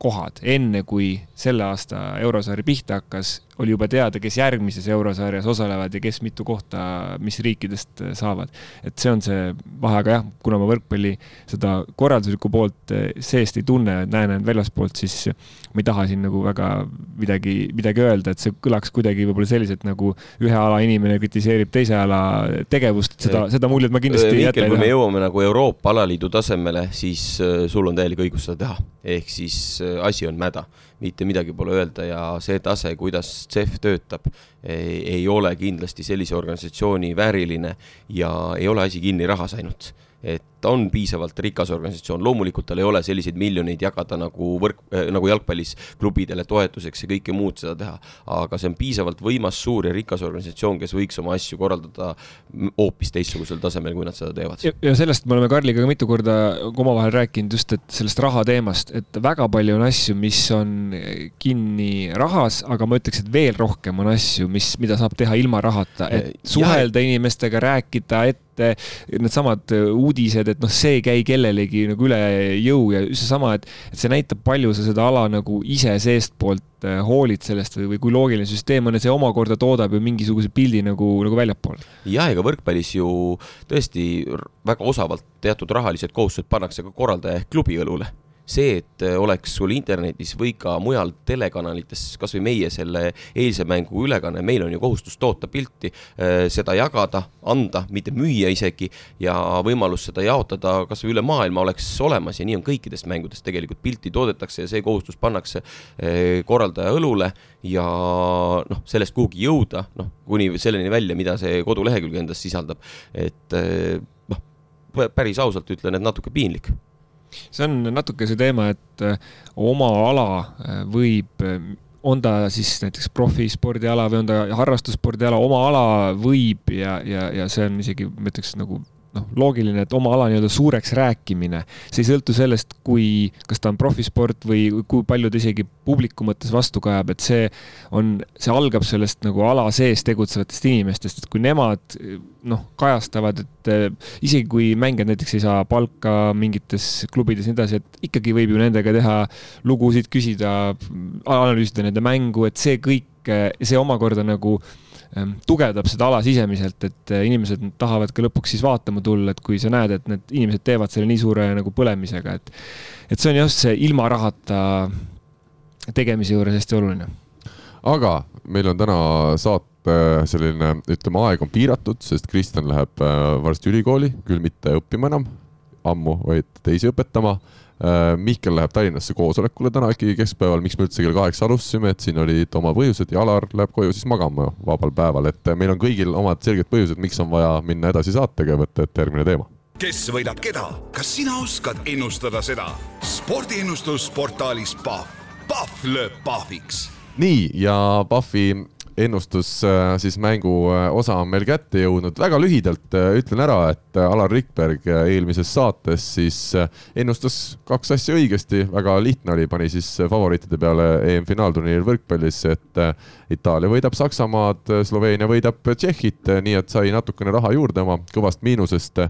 kohad, enne kui selle aasta eurosarja pihta hakkas, oli juba teada, kes järgmises eurosarjas osalevad ja kes mitu kohta, mis riikidest saavad. et see on see vahe, aga jah, kuna ma võrkpalli seda korralduslikku poolt seest ei tunne, näen ainult väljaspoolt, siis ma ei taha siin nagu väga midagi, midagi öelda, et see kõlaks kuidagi võib-olla selliselt nagu ühe ala inimene kritiseerib teise ala tegevust, seda, seda muljet ma kindlasti ei jäta. kui me jõuame nagu Euroopa alaliidu tasemele, siis äh, sul on täielik õigus seda teha, ehk siis äh, asi on mäda. Mitte midagi pole öelda ja see tase, kuidas CEF töötab, ei ole kindlasti sellise organisatsiooni vääriline ja ei ole asi kinni rahas ainult. Et ta on piisavalt rikas organisatsioon, loomulikult tal ei ole selliseid miljoneid jagada nagu võrk äh,, nagu jalgpallis klubidele toetuseks ja kõike muud seda teha. aga see on piisavalt võimas, suur ja rikas organisatsioon, kes võiks oma asju korraldada hoopis teistsugusel tasemel, kui nad seda teevad. ja sellest me oleme Karliga ka mitu korda omavahel rääkinud just, et sellest raha teemast, et väga palju on asju, mis on kinni rahas, aga ma ütleks, et veel rohkem on asju, mis, mida saab teha ilma rahata, et suhelda ja, inimestega, rääkida, et needsamad uudised, et noh, see ei käi kellelegi nagu üle jõu ja seesama, et, et see näitab, palju sa seda ala nagu ise seestpoolt äh, hoolid sellest või, või kui loogiline süsteem on, et see omakorda toodab ju mingisuguse pildi nagu, nagu väljapoole. jah, ega võrkpallis ju tõesti väga osavalt teatud rahalised kohustused pannakse ka korraldaja ehk klubi õlule see, et äh, oleks sul internetis või ka mujal telekanalites, kasvõi meie selle eilse mängu ülekanne, meil on ju kohustus toota pilti, äh, seda jagada, anda, mitte müüa isegi ja võimalus seda jaotada kasvõi üle maailma oleks olemas ja nii on kõikidest mängudest tegelikult pilti toodetakse ja see kohustus pannakse äh, korraldaja õlule ja noh, sellest kuhugi jõuda, noh, kuni selleni välja, mida see kodulehekülg endas sisaldab, et noh, päris ausalt ütlen, et natuke piinlik see on natuke see teema, et äh, oma ala äh, võib, äh, on ta siis näiteks profispordiala või on ta harrastusspordiala, oma ala võib ja, ja, ja see on isegi, ma ütleks nagu noh, loogiline, et oma ala nii-öelda suureks rääkimine, see ei sõltu sellest, kui, kas ta on profisport või kui palju ta isegi publiku mõttes vastu kajab, et see on, see algab sellest nagu ala sees tegutsevatest inimestest, et kui nemad noh, kajastavad, et eh, isegi kui mängijad näiteks ei saa palka mingites klubides ja nii edasi, et ikkagi võib ju nendega teha lugusid, küsida, analüüsida nende mängu, et see kõik, eh, see omakorda nagu tugevdab seda ala sisemiselt, et eh, inimesed tahavad ka lõpuks siis vaatama tulla, et kui sa näed, et need inimesed teevad selle nii suure nagu põlemisega, et et see on just see ilma rahata tegemise juures hästi oluline. aga meil on täna saate selline, ütleme, aeg on piiratud, sest Kristjan läheb eh, varsti ülikooli, küll mitte õppima enam ammu, vaid teisi õpetama Äh, Mihkel läheb Tallinnasse koosolekule täna ikkagi keskpäeval, miks me üldse kell kaheksa alustasime, et siin olid oma põhjused ja Alar läheb koju siis magama vabal päeval, et meil on kõigil omad selged põhjused, miks on vaja minna edasi saatega ja võtta ette järgmine teema. kes võidab keda, kas sina oskad ennustada seda? spordiennustus portaalis Pahv, Pahv lööb pahviks. nii ja Pahvi ennustus äh, siis mängu äh, osa on meil kätte jõudnud. väga lühidalt äh, ütlen ära, et Alar Rikberg eelmises saates siis ennustas kaks asja õigesti, väga lihtne oli, pani siis favoriitide peale EM-finaalturniiril võrkpallis, et Itaalia võidab Saksamaad, Sloveenia võidab Tšehhit, nii et sai natukene raha juurde oma kõvast miinusest.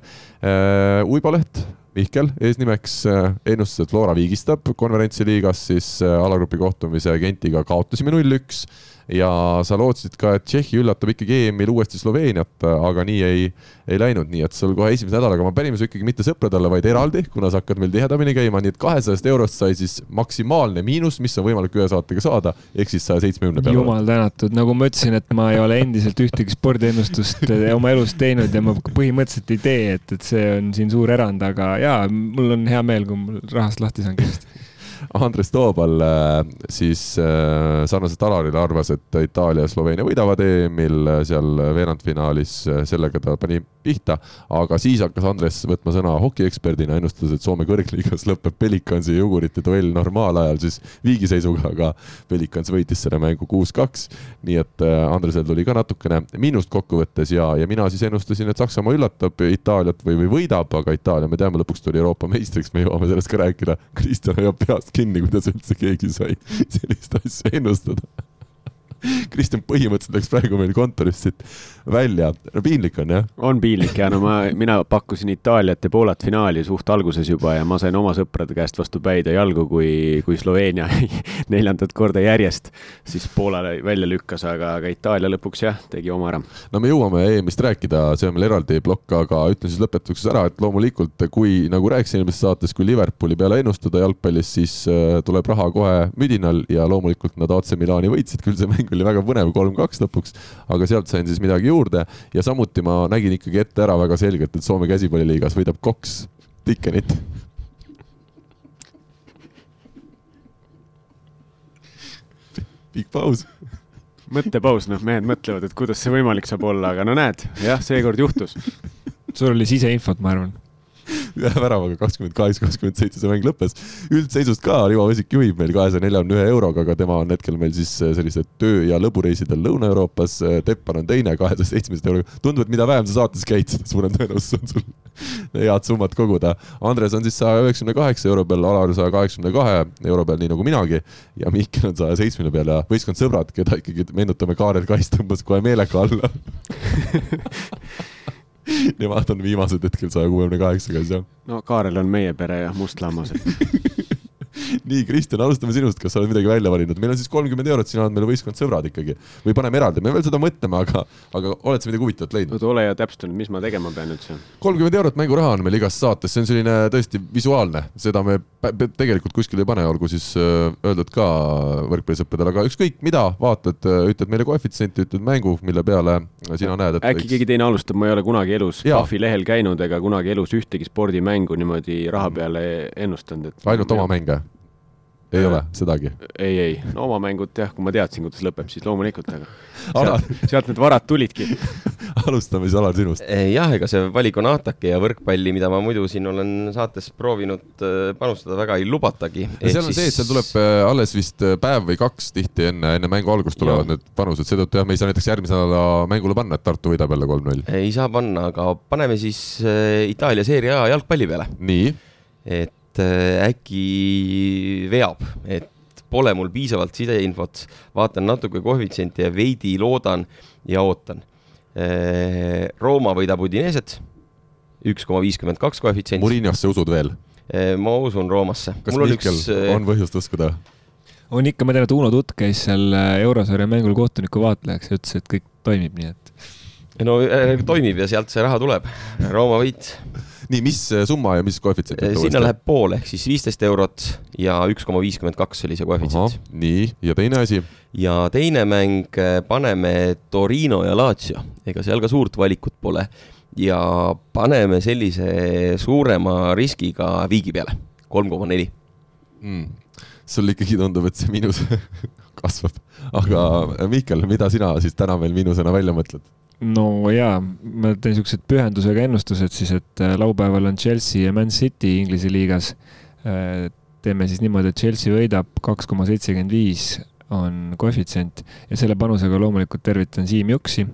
uibaleht Mihkel eesnimeks ennustas, et Flora viigistab konverentsiliigas siis alagrupi kohtumise Gentiga kaotasime null-üks ja sa lootsid ka, et Tšehhi üllatab ikkagi EM-il uuesti Sloveeniat, aga nii ei, ei läinud, nii et sul kohe esimese nädalaga ma pärime su ikkagi mitte sõpradele, vaid eraldi, kuna sa hakkad meil tihedamini käima, nii et kahesajast eurost sai siis maksimaalne miinus, mis on võimalik ühe saatega saada, ehk siis saja seitsmekümne peale. jumal tänatud, nagu ma ütlesin, et ma ei ole endiselt ühtegi spordiennustust oma elus teinud ja ma põhimõtteliselt ei tee, et, et see on siin suur erand, aga jaa, mul on hea meel, kui mul rahast lahti saan kiiresti Andres Toobal äh, siis äh, sarnaselt Alarile arvas, et Itaalia ja Sloveenia võidavad EM-il äh, seal veerandfinaalis, sellega ta pani pihta, aga siis hakkas Andres võtma sõna hokieksperdina, ennustas, et Soome kõrgliigas lõpeb Pelicansi ja Jugurite duell normaalajal siis viigiseisuga, aga Pelicans võitis selle mängu kuus-kaks. nii et Andresel tuli ka natukene miinust kokkuvõttes ja, ja mina siis ennustasin, et Saksamaa üllatab Itaaliat või, või võidab, aga Itaalia, me teame, lõpuks tuli Euroopa meistriks, me jõuame sellest ka rääkida. Kristjan hoiab peast kinni, kuidas üldse keegi sai sellist asja ennustada Kristjan põhimõtteliselt läks praegu meil kontorist siit välja. no piinlik on jah? on piinlik ja no ma, mina pakkusin Itaaliat ja Poolat finaali suht alguses juba ja ma sain oma sõprade käest vastu päid ja jalgu, kui, kui Sloveenia neljandat korda järjest siis Poolale välja lükkas, aga, aga Itaalia lõpuks jah, tegi oma ära. no me jõuame EM-ist rääkida, see on meil eraldi plokk, aga ütlen siis lõpetuseks ära, et loomulikult, kui nagu rääkisin eelmises saates, kui Liverpooli peale ennustada jalgpallis, siis äh, tuleb raha kohe müdinal ja loomulikult nad AC Milani võitsid, küll see mäng oli väga põnev, kolm-kaks lõpuks, aga sealt sain siis midagi juurde ja samuti ma nägin ikkagi ette ära väga selgelt, et Soome käsipalliliigas võidab Cox Dickenit. pikk paus mõttepaus, noh, mehed mõtlevad, et kuidas see võimalik saab olla, aga no näed, jah, seekord juhtus. sul oli siseinfot, ma arvan väravaga kakskümmend kaheksa, kakskümmend seitse see mäng lõppes. üldseisust ka Rivo Vesik juhib meil kahesaja neljakümne ühe euroga, aga tema on hetkel meil siis äh, sellised töö- ja lõbureisidel Lõuna-Euroopas. Äh, Teppan on teine kahesaja seitsmekümne euroga. tundub, et mida vähem sa saates käid, seda suurem tõenäosus on sul head summat koguda. Andres on siis saja üheksakümne kaheksa euro peal, Alar saja kaheksakümne kahe euro peal, nii nagu minagi. ja Mihkel on saja seitsmekümne peal ja võistkond sõbrad, keda ikkagi meenutame, Kaarel Kais tõmbas kohe meelega alla Nemad on viimased hetkel saja kuuekümne kaheksaga, jah. no Kaarel on meie pere ja must lammas nii, Kristjan, alustame sinust, kas sa oled midagi välja valinud, meil on siis kolmkümmend eurot, sina oled meil võistkond sõbrad ikkagi. Või paneme eraldi, me veel seda mõtleme, aga, aga oled sa midagi huvitavat leidnud? ole ja täpsusta nüüd, mis ma tegema pean üldse. kolmkümmend eurot mänguraha on meil igas saates, see on selline tõesti visuaalne, seda me tegelikult kuskile ei pane, olgu siis äh, öeldud ka võrkpallisõpradele, aga ükskõik mida vaatad, äh, ütled meile koefitsienti, ütled mängu, mille peale sina näed, et äkki võiks... keegi teine alustab, ma ei ole kunagi elus PUFFi lehel käinud ega kunagi elus ühtegi spordimängu niimoodi raha peale ennustanud, et ainult oma mänge? Ei ole sedagi? ei, ei, no oma mängud jah, kui ma teadsin, kuidas lõpeb, siis loomulikult, aga sealt, sealt need varad tulidki alustame siis, Alar, sinust. jah, ega see valik on Ataki ja võrkpalli, mida ma muidu siin olen saates proovinud äh, panustada, väga ei lubatagi. seal on siis... see, et seal tuleb äh, alles vist äh, päev või kaks tihti enne, enne mängu algust tulevad ja. need panused, seetõttu jah, me ei saa näiteks järgmise nädala mängule panna, et Tartu võidab jälle kolm-null. ei saa panna, aga paneme siis Itaalia seeria A jalgpalli peale. nii? et et äh, äkki veab, et pole mul piisavalt sideinfot, vaatan natuke koefitsienti ja veidi loodan ja ootan. Äh, Rooma võidab Udineset, üks koma viiskümmend kaks koefitsient. Murinosse usud veel? Äh, ma usun Roomasse. kas mul Mihkel üks... on põhjust uskuda? on ikka, ma tean, et Uno Tutt käis seal eurosarja mängul kohtuniku vaatlejaks ja ütles, et kõik toimib, nii et. no toimib ja sealt see raha tuleb, Rooma võit nii, mis äh, summa ja mis koefitsient? sinna läheb pool ehk siis viisteist eurot ja üks koma viiskümmend kaks oli see koefitsient. nii, ja teine asi? ja teine mäng, äh, paneme Torino ja Lazio, ega seal ka suurt valikut pole ja paneme sellise suurema riskiga viigi peale, kolm koma neli. Hmm. sul ikkagi tundub, et see miinus kasvab, aga Mihkel, mida sina siis täna veel miinusena välja mõtled? No jaa, ma teen siuksed pühendusega ennustused siis, et äh, laupäeval on Chelsea ja Man City Inglise liigas. Äh, teeme siis niimoodi, et Chelsea võidab kaks koma seitsekümmend viis on koefitsient ja selle panusega loomulikult tervitan Siim Juksi.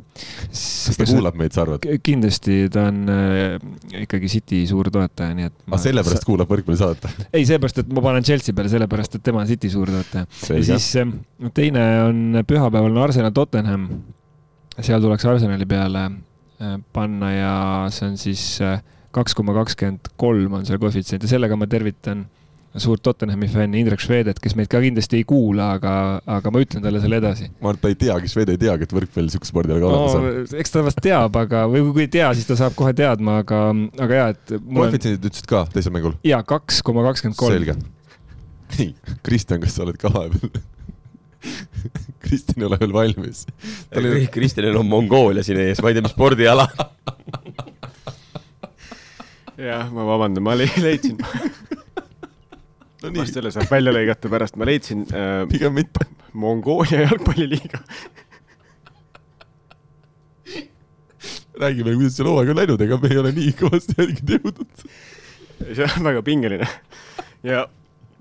kas ta kuulab meid, sa arvad? kindlasti, ta on äh, ikkagi City suur toetaja, nii et. aga sellepärast sa... kuulab võrkpallisaadet? ei, sellepärast, et ma panen Chelsea peale, sellepärast et tema on City suur toetaja. ja siis äh, teine on pühapäeval on Arsenal Tottenham seal tuleks Arsenali peale äh, panna ja see on siis äh, kaks koma kakskümmend kolm on see koefitsient ja sellega ma tervitan suurt Tottenhami fänni Indrek Švedet, kes meid ka kindlasti ei kuula, aga, aga ma ütlen talle selle edasi. ma arvan, et ta ei teagi, Šved ei teagi, et võrkpall niisuguse spordialaga olemas no, on. eks ta vast teab, aga, või kui ei tea, siis ta saab kohe teadma, aga, aga jaa, et. koefitsiendid ütlesid ka teisel mängul? jaa, kaks koma kakskümmend kolm. selge. nii, Kristjan, kas sa oled ka vahepeal Kristjan ei ole veel valmis. Oli... Kristjanil on Mongoolia siin ees, ma ei tea, mis spordiala jah, ma vabandan, ma leidsin no nii. selle saab välja lõigata pärast, ma leidsin äh, pigem mitte. Mongoolia jalgpalliliiga räägime, kuidas see hooaeg on läinud, ega me ei ole nii kõvasti jälgida jõudnud. see on väga pingeline ja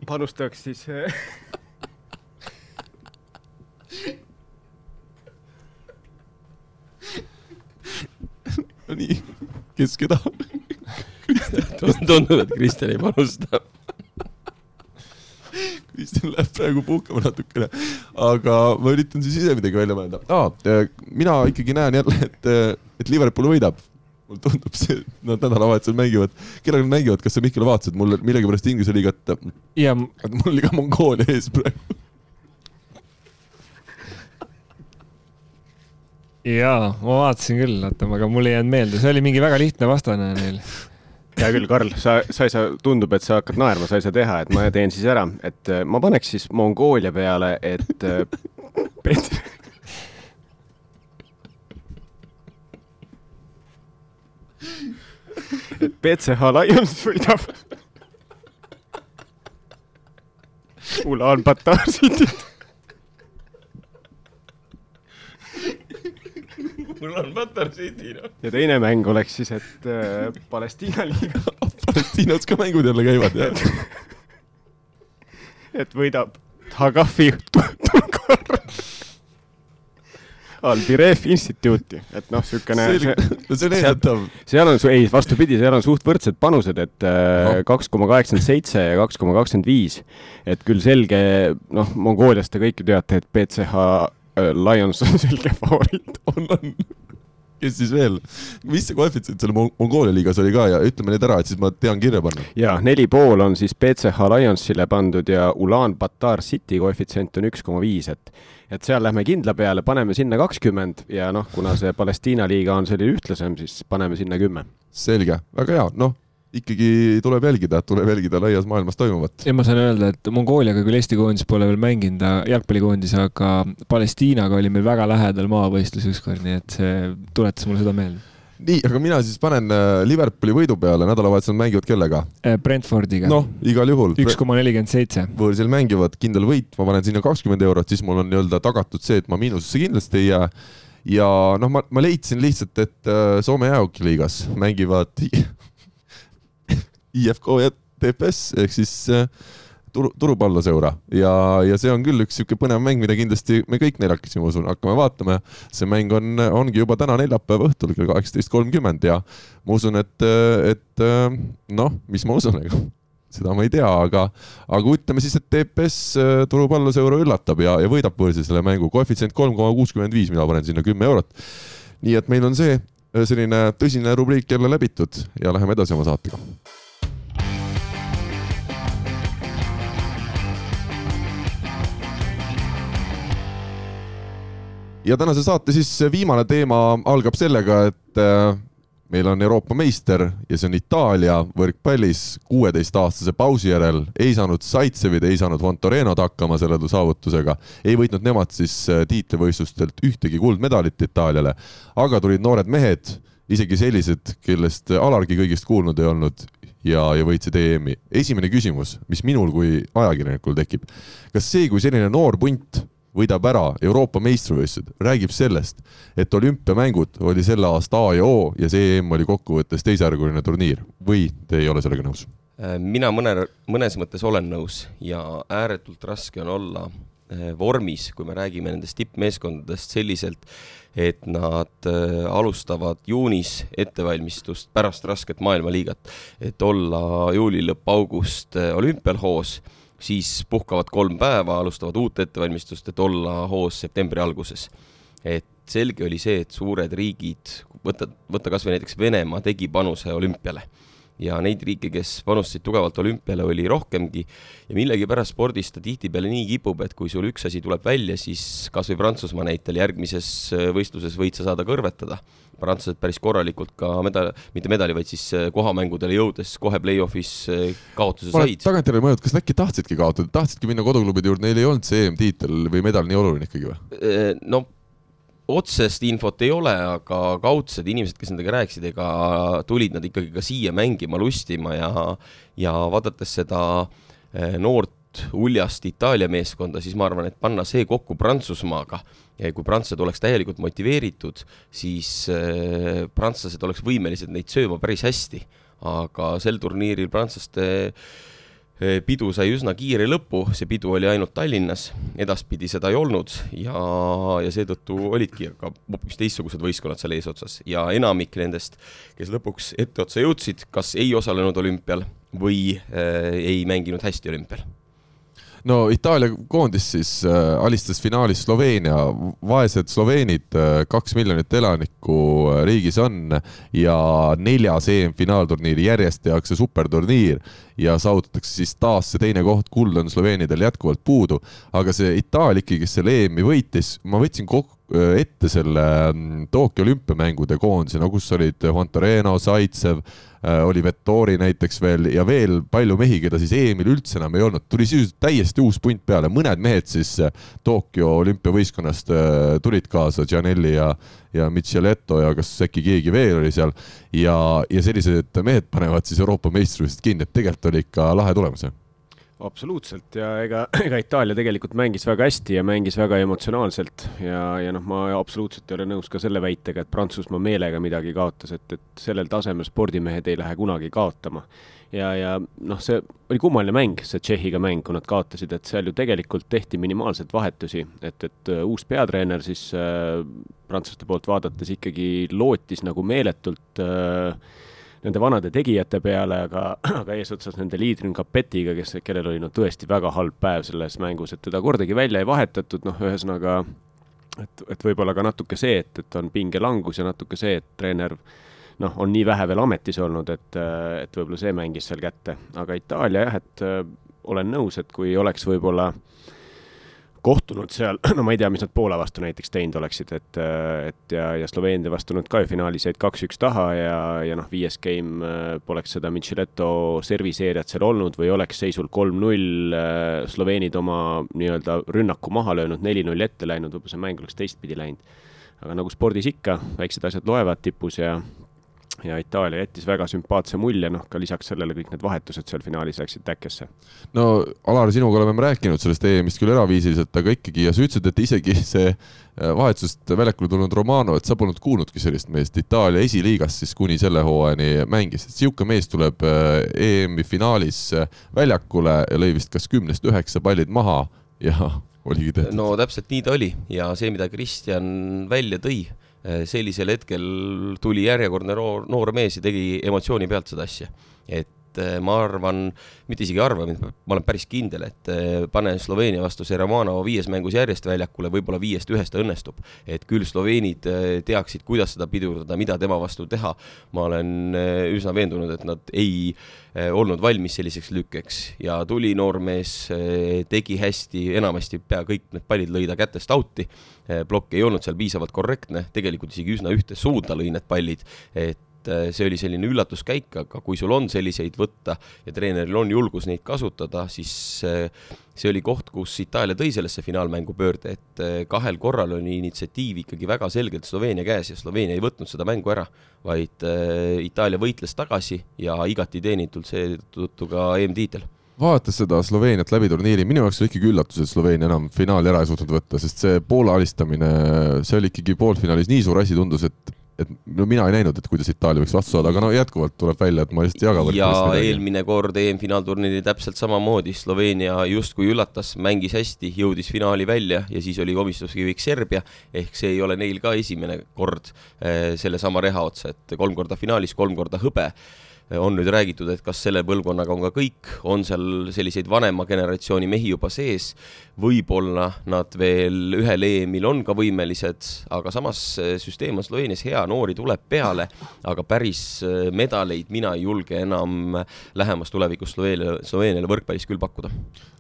panustaks siis äh, no nii, kes keda tundub, et Kristjan ei panusta. Kristjan läheb praegu puhkama natukene, aga ma üritan siis ise midagi välja mõelda ah,. mina ikkagi näen jälle, et, et Liverpool võidab mulle tundub see, nad nädalavahetusel mängivad, kellega nad mängivad, kas sa Mihkel vaatasid, mul millegipärast Inglise liigat, ja mul oli ka Mongoolia ees praegu. Jaa, ma vaatasin küll, oota, aga mul ei jäänud meelde, see oli mingi väga lihtne vastane neil. Hea küll, Karl, sa, sa ei saa, tundub, et sa hakkad naerma, sa ei saa teha, et ma teen siis ära, et äh, ma paneks siis Mongoolia peale, et äh, Pet... et BCH Lions võidab Ulan-Batar Cityt mul on Matar City, noh. ja teine mäng oleks siis, et äh, Palestiina liiga Palestiinas ka mängud jälle käivad, jah et võidab Hagafi Tulkar Albiref Instituuti, et noh, niisugune. no see on eesatav. seal on, ei, vastupidi, seal on suht võrdsed panused, et äh, kaks koma kaheksakümmend seitse ja kaks koma kakskümmend viis. et küll selge, noh, Mongooliast te kõik ju teate, et BCH Lions on selge favoriit. on, on. kes siis veel, mis see koefitsient seal Mongoolia liigas oli ka ja ütleme need ära, et siis ma tean kirja panna. ja neli pool on siis BCH Lionsile pandud ja Ulan-Batar City koefitsient on üks koma viis, et et seal lähme kindla peale, paneme sinna kakskümmend ja noh, kuna see Palestiina liiga on selline ühtlasem, siis paneme sinna kümme. selge, väga hea, noh ikkagi tuleb jälgida, tuleb jälgida laias maailmas toimuvat. ja ma saan öelda, et Mongooliaga küll Eesti koondis pole veel mänginud, jalgpallikoondis, aga Palestiinaga oli meil väga lähedal maavõistlus ükskord, nii et see tuletas mulle seda meelde nii, aga mina siis panen äh, Liverpooli võidu peale, nädalavahetusel mängivad kellega? Äh, Brentfordiga. noh, igal juhul. üks koma nelikümmend seitse. võõrsil mängivad, kindel võit, ma panen sinna kakskümmend eurot, siis mul on nii-öelda tagatud see, et ma miinusesse kindlasti ei jää. ja noh, ma, ma leidsin lihtsalt, et äh, Soome jäähokiliigas mängivad IFK ja TPS ehk siis äh, turu, turupalloseura ja, ja see on küll üks niisugune põnev mäng, mida kindlasti me kõik neljakesi, ma usun, hakkame vaatama. see mäng on, ongi juba täna neljapäeva õhtul kell kaheksateist kolmkümmend ja ma usun, et, et noh, mis ma usun, ega seda ma ei tea, aga, aga ütleme siis, et TPS äh, turupalloseura üllatab ja, ja võidab võõrsil selle mängu. koefitsient kolm koma kuuskümmend viis, mina panen sinna kümme eurot. nii et meil on see äh, selline tõsine rubriik jälle läbitud ja läheme edasi oma saatega ja tänase saate siis viimane teema algab sellega, et äh, meil on Euroopa meister ja see on Itaalia võrkpallis kuueteistaastase pausi järel. Ei saanud Zaitsevid, ei saanud Fontorenod hakkama selle saavutusega, ei võitnud nemad siis äh, tiitlivõistlustelt ühtegi kuldmedalit Itaaliale, aga tulid noored mehed, isegi sellised, kellest Alargi kõigist kuulnud ei olnud ja, ja võitsid EM-i. esimene küsimus, mis minul kui ajakirjanikul tekib, kas see, kui selline noor punt võidab ära Euroopa meistrivõistlused, räägib sellest, et olümpiamängud oli selle aasta A ja O ja see EM oli kokkuvõttes teisejärguline turniir või te ei ole sellega nõus? Äh, mina mõne, mõnes mõttes olen nõus ja ääretult raske on olla äh, vormis, kui me räägime nendest tippmeeskondadest selliselt, et nad äh, alustavad juunis ettevalmistust pärast rasket maailmaliigat, et olla juuli lõpp, august olümpial hoos siis puhkavad kolm päeva, alustavad uut ettevalmistust, et olla hoos septembri alguses. et selge oli see, et suured riigid, võta, võta kas või näiteks Venemaa tegi panuse olümpiale ja neid riike, kes panustasid tugevalt olümpiale, oli rohkemgi ja millegipärast spordis ta tihtipeale nii kipub, et kui sul üks asi tuleb välja, siis kas või Prantsusmaa näitel järgmises võistluses võid sa saada kõrvetada. Prantslased päris korralikult ka medal, mitte medali, vaid siis äh, kohamängudele jõudes kohe play-off'is äh, kaotuse said. tagantjärele mõelnud, kas äkki tahtsidki kaotada, tahtsidki minna koduklubide juurde, neil ei olnud see EM-tiitel või medal nii oluline ikkagi või? no otsest infot ei ole, aga kaudsed inimesed, kes nendega rääkisid, ega tulid nad ikkagi ka siia mängima, lustima ja, ja vaadates seda eh, noort uljast Itaalia meeskonda, siis ma arvan, et panna see kokku Prantsusmaaga. Kui prantslased oleks täielikult motiveeritud, siis äh, prantslased oleks võimelised neid sööma päris hästi. aga sel turniiril prantslaste äh, pidu sai üsna kiire lõpu, see pidu oli ainult Tallinnas, edaspidi seda ei olnud. Ja, ja seetõttu olidki aga hoopis teistsugused võistkonnad seal eesotsas. Ja enamik nendest, kes lõpuks etteotsa jõudsid, kas ei osalenud olümpial või äh, ei mänginud hästi olümpial no Itaalia koondis siis äh, alistas finaalis Sloveenia, vaesed sloveenid äh,, kaks miljonit elanikku äh, riigis on ja neljas EM-finaalturniiri järjest tehakse superturniir ja saavutatakse siis taas see teine koht, kuld on sloveenidel jätkuvalt puudu, aga see Itaalia ikkagi, kes selle EM-i võitis, ma võtsin kokku ette selle mm, Tokyo olümpiamängude koondise, no kus olid Juan Toreno, Zaitsev Äh, oli Vettori näiteks veel ja veel palju mehi, keda siis EM-il üldse enam ei olnud, tuli sisuliselt täiesti uus punt peale, mõned mehed siis äh, Tokyo olümpiavõistkonnast äh, tulid kaasa, Gianelli ja ja Micheletto ja kas äkki keegi veel oli seal. Ja, ja sellised mehed panevad siis Euroopa meistrivõistlused kinni, et tegelikult oli ikka lahe tulemus absoluutselt. Ja ega, ega Itaalia tegelikult mängis väga hästi ja mängis väga emotsionaalselt. Ja, ja noh, ma absoluutselt ei ole nõus ka selle väitega, et Prantsusmaa meelega midagi kaotas, et, et sellel tasemel spordimehed ei lähe kunagi kaotama. ja, ja noh, see oli kummaline mäng, see Tšehhiga mäng, kui nad kaotasid, et seal ju tegelikult tehti minimaalselt vahetusi, et, et uh, uus peatreener siis äh, prantslaste poolt vaadates ikkagi lootis nagu meeletult äh, nende vanade tegijate peale, aga, aga eesotsas nende liidri Capetiga, kes, kellel oli no tõesti väga halb päev selles mängus, et teda kordagi välja ei vahetatud, noh, ühesõnaga et, et võib-olla ka natuke see, et, et on pingelangus ja natuke see, et treener noh, on nii vähe veel ametis olnud, et, et võib-olla see mängis seal kätte, aga Itaalia jah, et olen nõus, et kui oleks võib-olla äh, kohtunud seal, no ma ei tea, mis nad Poola vastu näiteks teinud oleksid, et, et ja, ja Sloveenia vastu nad ka ju finaalis jäid kaks-üks taha ja, ja noh, viies game äh, poleks seda Micheletto serviseeriat seal olnud või oleks seisul kolm-null äh, Sloveenid oma nii-öelda rünnaku maha löönud, neli-null ette läinud, võib-olla see mäng oleks teistpidi läinud. aga nagu spordis ikka, väiksed asjad loevad tipus ja ja Itaalia jättis väga sümpaatse mulje, noh ka lisaks sellele kõik need vahetused seal finaalis läksid täkkesse. no Alar, sinuga oleme me rääkinud sellest EM-ist küll eraviisiliselt, aga ikkagi ja sa ütlesid, et isegi see äh, vahetusest väljakule tulnud Romano, et sa polnud kuulnudki sellist meest, Itaalia esiliigas siis kuni selle hooajani mängis, et sihuke mees tuleb äh, EM-i finaalis äh, väljakule ja lõi vist kas kümnest üheksa pallid maha ja oligi tehtud. no täpselt nii ta oli ja see, mida Kristjan välja tõi sellisel hetkel tuli järjekordne noor, noor mees ja tegi emotsiooni pealt seda asja. et äh, ma arvan, mitte isegi arvan, ma olen päris kindel, et äh, pane Sloveenia vastu Seremano viies mängus järjest väljakule, võib-olla viiest ühest õnnestub. et küll sloveenid teaksid, kuidas seda pidurdada, mida tema vastu teha. ma olen üsna veendunud, et nad ei olnud valmis selliseks lükkeks ja tuli noormees, tegi hästi, enamasti pea kõik need pallid lõi ta kätest out'i Eh, plokk ei olnud seal piisavalt korrektne, tegelikult isegi üsna ühte suunda lõi need pallid, et eh, see oli selline üllatuskäik, aga kui sul on selliseid võtta ja treeneril on julgus neid kasutada, siis eh, see oli koht, kus Itaalia tõi sellesse finaalmängu pöörde, et kahel korral oli initsiatiiv ikkagi väga selgelt Sloveenia käes ja Sloveenia ei võtnud seda mängu ära, vaid Itaalia võitles tagasi ja igati teenitult seetõttu ka EM-tiitel vaadates seda Sloveeniat läbi turniiri, minu jaoks oli ikkagi üllatus, et Sloveenia enam finaali ära ei suutnud võtta, sest see Poola alistamine, see oli ikkagi poolfinaalis nii suur asi, tundus, et et no mina ei näinud, et kuidas Itaalia võiks vastu saada, aga no jätkuvalt tuleb välja, et ma lihtsalt ei jaga ja eelmine kord EM-finaalturniiril täpselt samamoodi, Sloveenia justkui üllatas, mängis hästi, jõudis finaali välja ja siis oli komistuskiviks Serbia, ehk see ei ole neil ka esimene kord eh, sellesama reha otsa, et kolm korda finaalis, kolm korda hõbe on nüüd räägitud, et kas selle põlvkonnaga on ka kõik, on seal selliseid vanema generatsiooni mehi juba sees, võib-olla nad veel ühel EM-il on ka võimelised, aga samas süsteem on Sloveenias hea, noori tuleb peale, aga päris medaleid mina ei julge enam lähemas tulevikus Sloveenia, Sloveeniale võrkpallis küll pakkuda.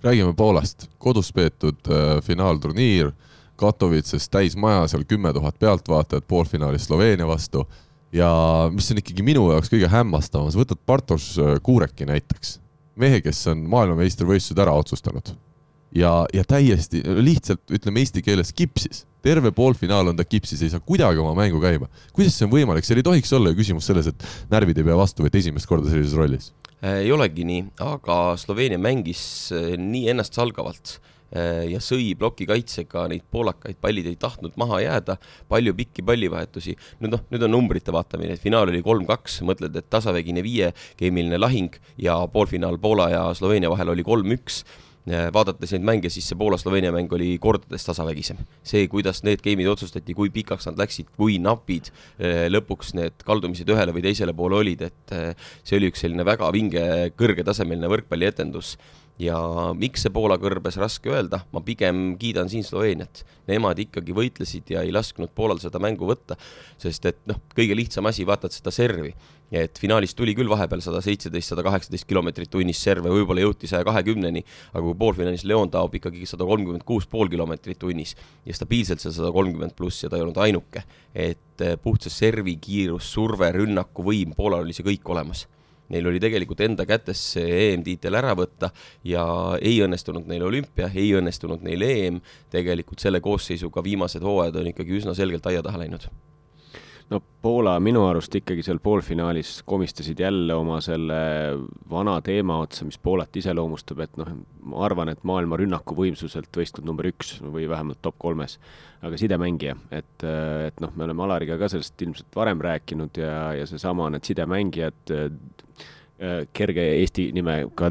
räägime Poolast, kodus peetud äh, finaalturniir. Katowices täismaja, seal kümme tuhat pealtvaatajat poolfinaalis Sloveenia vastu ja mis on ikkagi minu jaoks kõige hämmastavam, sa võtad Bartoš äh, Kuureki näiteks, mehe, kes on maailmameistrivõistlused ära otsustanud. Ja, ja täiesti lihtsalt ütleme eesti keeles kipsis, terve poolfinaal on ta kipsis, ei saa kuidagi oma mängu käima. kuidas see on võimalik, seal ei tohiks olla ju küsimus selles, et närvid ei pea vastu, et esimest korda sellises rollis? Ei olegi nii, aga Sloveenia mängis äh, nii ennastsalgavalt ja sõi plokikaitsega neid poolakaid, pallid ei tahtnud maha jääda, palju pikki pallivahetusi. nüüd noh, nüüd on numbrite vaatamine, et finaal oli kolm-kaks, mõtled, et tasavägine viiegeemiline lahing ja poolfinaal Poola ja Sloveenia vahel oli kolm-üks äh, vaadates neid mänge, siis see Poola-Sloveenia mäng oli kordades tasavägisem. see, kuidas need game'id otsustati, kui pikaks nad läksid, kui napid äh, lõpuks need kaldumised ühele või teisele poole olid, et see oli üks selline väga vinge, kõrgetasemeline võrkpallietendus ja miks see Poola kõrbes, raske öelda, ma pigem kiidan siin Sloveeniat. Nemad ikkagi võitlesid ja ei lasknud Poolal seda mängu võtta, sest et noh, kõige lihtsam asi, vaatad seda servi, et finaalis tuli küll vahepeal sada seitseteist, sada kaheksateist kilomeetrit tunnis serve, võib-olla jõuti saja kahekümneni, aga kui poolfinaalis Leon taob ikkagi sada kolmkümmend kuus pool kilomeetrit tunnis ja stabiilselt seal sada kolmkümmend pluss ja ta ei olnud ainuke, et eh, puht see servi kiirus, surve, rünnakuvõim, Poolal oli see kõik olemas Neil oli tegelikult enda kätes see EM-tiitel ära võtta ja ei õnnestunud neil olümpia, ei õnnestunud neil EM, tegelikult selle koosseisuga viimased hooajad on ikkagi üsna selgelt aia taha läinud. No Poola minu arust ikkagi seal poolfinaalis komistasid jälle oma selle vana teema otsa, mis Poolat iseloomustab, et noh, ma arvan, et maailma rünnakuvõimsuselt võistkond number üks või vähemalt top kolmes, aga sidemängija, et, et noh, me oleme Alariga ka sellest ilmselt varem rääkinud ja, ja seesama, need sidemängijad kerge eesti nimega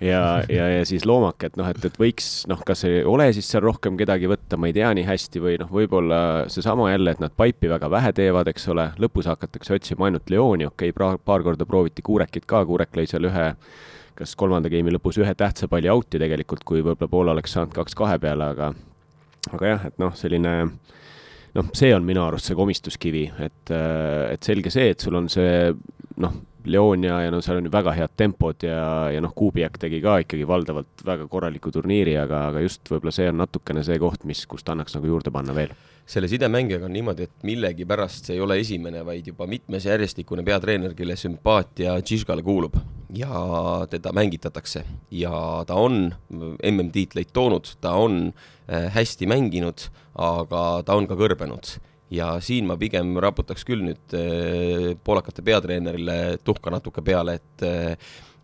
ja, ja, ja siis loomak, et noh, et, et võiks noh, kas ei ole siis seal rohkem kedagi võtta, ma ei tea nii hästi või noh, võib-olla seesama jälle, et nad paipi väga vähe teevad, eks ole, lõpus hakatakse otsima ainult Leoni, okei okay,, paar korda prooviti Kuurekit ka, Kuurek lõi seal ühe kas kolmanda game'i lõpus ühe tähtsa palli out'i tegelikult, kui võib-olla Poola oleks saanud kaks kahe peale, aga aga jah, et noh, selline noh, see on minu arust see komistuskivi, et, et selge see, et sul on see noh, Leonia ja no seal on ju väga head tempod ja, ja noh, Kuubiak tegi ka ikkagi valdavalt väga korraliku turniiri, aga, aga just võib-olla see on natukene see koht, mis, kust annaks nagu juurde panna veel. Selle sidemängijaga on niimoodi, et millegipärast see ei ole esimene, vaid juba mitmes järjestikune peatreener, kelle sümpaatia Žižkale kuulub. Ja teda mängitatakse. Ja ta on MM-tiitleid toonud, ta on äh, hästi mänginud, aga ta on ka kõrbenud ja siin ma pigem raputaks küll nüüd äh, poolakate peatreenerile tuhka natuke peale, et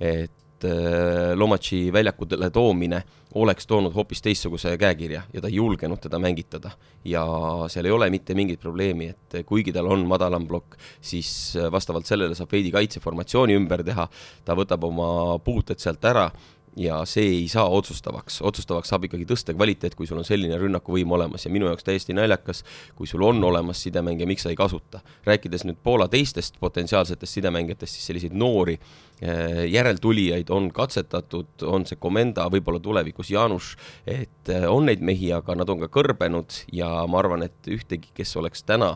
et äh, Lomatši väljakutele toomine oleks toonud hoopis teistsuguse käekirja ja ta ei julgenud teda mängitada. ja seal ei ole mitte mingit probleemi, et kuigi tal on madalam plokk, siis vastavalt sellele saab veidi kaitseformatsiooni ümber teha, ta võtab oma puuted sealt ära ja see ei saa otsustavaks, otsustavaks saab ikkagi tõsta kvaliteet, kui sul on selline rünnakuvõim olemas ja minu jaoks täiesti naljakas, kui sul on olemas sidemängija, miks sa ei kasuta. rääkides nüüd Poola teistest potentsiaalsetest sidemängijatest, siis selliseid noori eh, järeltulijaid on katsetatud, on see Komenda, võib-olla tulevikus Jaanus, et eh, on neid mehi, aga nad on ka kõrbenud ja ma arvan, et ühtegi, kes oleks täna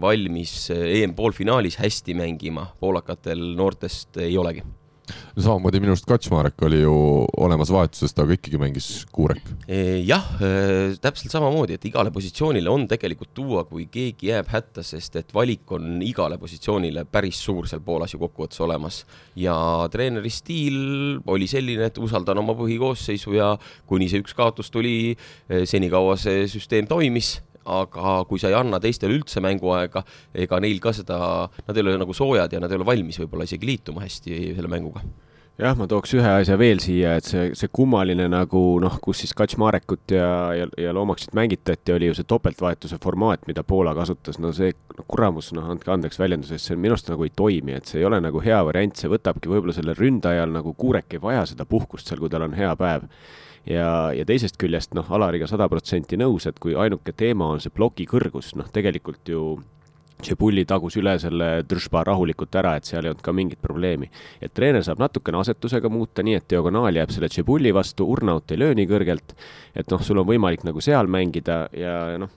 valmis eh, EM-poolfinaalis hästi mängima, poolakatel noortest ei olegi samamoodi minu arust Kaczmarek oli ju olemas vahetusest, aga ikkagi mängis Kuurek. E, jah, e, täpselt samamoodi, et igale positsioonile on tegelikult tuua, kui keegi jääb hätta, sest et valik on igale positsioonile päris suur seal Poolas ju kokkuvõttes olemas. ja treeneri stiil oli selline, et usaldan oma põhikoosseisu ja kuni see üks kaotus tuli, e, senikaua see süsteem toimis aga kui sa ei anna teistele üldse mänguaega, ega neil ka seda, nad ei ole nagu soojad ja nad ei ole valmis võib-olla isegi liituma hästi selle mänguga. Jah, ma tooks ühe asja veel siia, et see, see kummaline nagu noh, kus siis Kaczmarekut ja, ja, ja Loomaksit mängitati, oli ju see topeltvahetuse formaat, mida Poola kasutas, no see no, kuramus, noh, andke andeks väljendusest, see minu arust nagu ei toimi, et see ei ole nagu hea variant, see võtabki võib-olla sellel ründajal nagu Kuurek ei vaja seda puhkust seal, kui tal on hea päev ja, ja teisest küljest noh, Alariga sada protsenti nõus, et kui ainuke teema on see ploki kõrgus, noh tegelikult ju Tšebulli tagus üle selle Držba rahulikult ära, et seal ei olnud ka mingit probleemi. et treener saab natukene asetusega muuta, nii et diagonaal jääb selle Tšebulli vastu, Urnaut ei löö nii kõrgelt, et noh, sul on võimalik nagu seal mängida ja noh,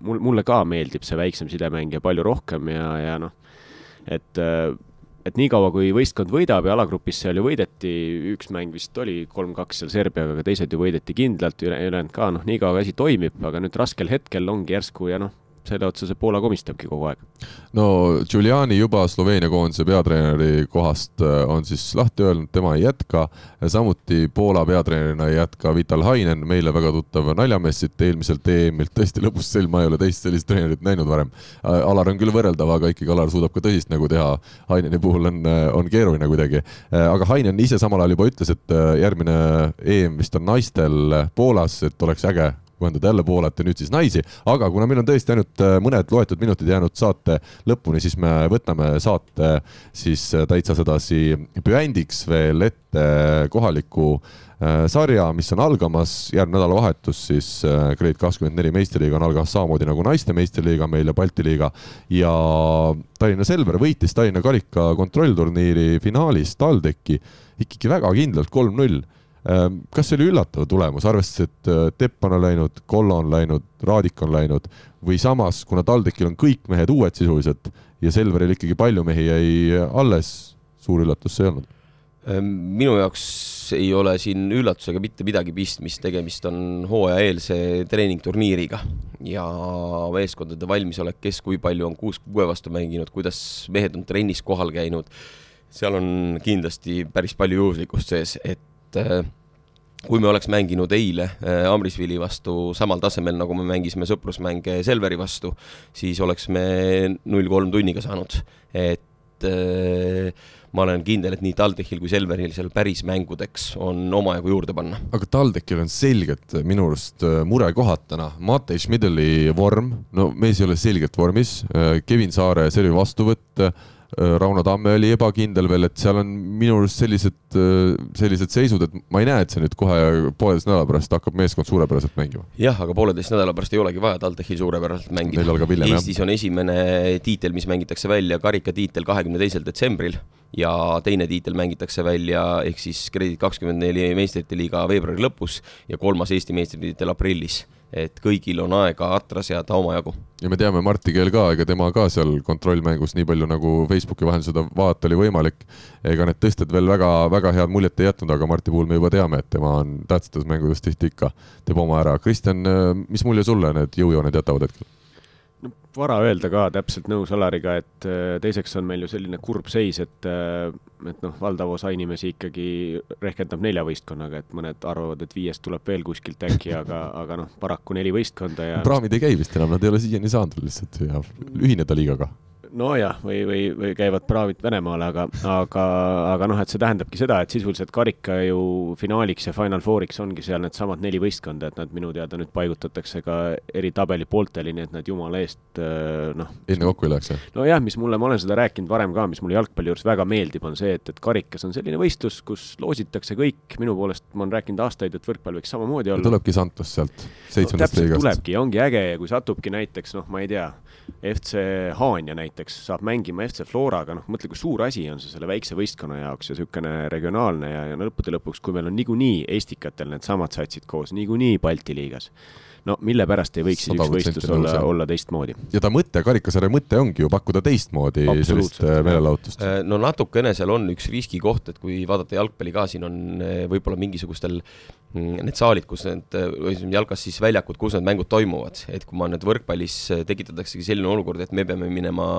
mul, mulle ka meeldib see väiksem sidemängija palju rohkem ja, ja noh, et et niikaua, kui võistkond võidab ja alagrupis seal ju võideti, üks mäng vist oli kolm-kaks seal Serbiaga, aga teised ju võideti kindlalt, ülejäänud ka, noh, niikaua asi toimib, aga nüüd raskel hetkel ongi järsku ja noh, selle otsa see Poola komistabki kogu aeg. no Giuliani juba Sloveenia koondise peatreeneri kohast äh, on siis lahti öelnud, tema ei jätka. samuti Poola peatreenerina ei jätka Vital Hainen, meile väga tuttav naljamees siit eelmiselt EM-ilt, tõesti lõbus selg, ma ei ole teist sellist treenerit näinud varem. Äh, Alar on küll võrreldav, aga ikkagi Alar suudab ka tõsist nägu teha. Haineni puhul on, äh, on keeruline kuidagi. aga Hainen ise samal ajal juba ütles, et järgmine EM vist on naistel Poolas, et oleks äge kohendada jälle Poolat ja nüüd siis naisi, aga kuna meil on tõesti ainult äh, mõned loetud minutid jäänud saate lõpuni, siis me võtame saate siis äh, täitsa sedasi püändiks veel ette kohaliku äh, sarja, mis on algamas, järgmine nädalavahetus siis Grade kakskümmend neli meistriliiga on algamas samamoodi nagu naiste meistriliiga meil ja Balti liiga. Ja Tallinna Selver võitis Tallinna karika kontrollturniiri finaalis TalTechi ikkagi väga kindlalt kolm-null kas see oli üllatav tulemus, arvestades, et äh, Tepp on läinud, Kollo on läinud, Raadik on läinud või samas, kuna TalTechil on kõik mehed uued sisuliselt ja Selveril ikkagi palju mehi jäi alles, suur üllatus see ei olnud? Ehm, minu jaoks ei ole siin üllatusega mitte midagi pistmist, tegemist on hooajaeelse treeningturniiriga ja meeskondade valmisolek, kes kui palju on kuus kuue vastu mänginud, kuidas mehed on trennis kohal käinud, seal on kindlasti päris palju juhuslikkust sees, et et äh, kui me oleks mänginud eile äh, Amrisvili vastu samal tasemel, nagu me mängisime sõprusmänge Selveri vastu, siis oleks me null kolm tunniga saanud, et äh, ma olen kindel, et nii TalTechil kui Selveril seal päris mängudeks on omajagu juurde panna. aga TalTechil on selgelt minu arust murekohad täna, Matei Schmidli vorm, no mees ei ole selgelt vormis, Kevin Saare servi vastuvõtt Rauno Tamme oli ebakindel veel, et seal on minu arust sellised, äh, sellised seisud, et ma ei näe, et see nüüd kohe pooleteist nädala pärast hakkab meeskond suurepäraselt mängima. jah, aga pooleteist nädala pärast ei olegi vaja TalTechil suurepäraselt mängida. Eestis on esimene tiitel, mis mängitakse välja, karikatiitel kahekümne teisel detsembril ja teine tiitel mängitakse välja ehk siis Kredit kakskümmend neli meistrite liiga veebruari lõpus ja kolmas Eesti meistritiitel aprillis et kõigil on aega atra seada omajagu. ja me teame Marti Keel ka, ega tema ka seal kontrollmängus nii palju nagu Facebooki vahendusel seda vaadata oli võimalik. ega need tõsted veel väga-väga head muljet ei jätnud, aga Marti puhul me juba teame, et tema on tähtsates mängudes tihti ikka teeb oma ära. Kristjan, mis mulje sulle need jõujooned jätavad hetkel? No vara öelda ka, täpselt nõus Alariga, et äh, teiseks on meil ju selline kurb seis, et, äh, et noh, valdav osa inimesi ikkagi rehkendab nelja võistkonnaga, et mõned arvavad, et viiest tuleb veel kuskilt äkki, aga, aga noh, paraku neli võistkonda ja. praamid ei käi vist enam, nad ei ole siiani saanud lihtsalt ühineda liigaga nojah, või, või, või käivad praavid Venemaale, aga, aga, aga noh, et see tähendabki seda, et sisuliselt karika ju finaaliks ja Final Fouriks ongi seal needsamad neli võistkonda, et nad minu teada nüüd paigutatakse ka eri tabeli poolteli, nii et nad jumala eest noh. enne kokku ei läheks, jah? nojah, mis mulle, ma olen seda rääkinud varem ka, mis mulle jalgpalli juures väga meeldib, on see, et, et karikas on selline võistlus, kus loositakse kõik, minu poolest ma olen rääkinud aastaid, et võrkpall võiks samamoodi olla. tulebki Santos sealt, seitsmendast no, liigast. tulebki, ongi äge ja kui satubki näiteks noh, ma ei tea FC Haanja näiteks saab mängima FC Floraga, noh, mõtle, kui suur asi on see selle väikse võistkonna jaoks ja niisugune regionaalne ja, ja lõppude lõpuks, kui meil on niikuinii Estikatel needsamad satsid koos, niikuinii Balti liigas no mille pärast ei võiks siis üks võistlus olla, olla teistmoodi? ja ta mõte, karikasarja mõte ongi ju pakkuda teistmoodi sellist äh, meelelahutust. Äh, no natukene seal on üks riskikoht, et kui vaadata jalgpalli ka, siin on äh, võib-olla mingisugustel mm, need saalid, kus need, jalkas siis väljakud, kus need mängud toimuvad, et kui ma nüüd võrkpallis tekitataksegi selline olukord, et me peame minema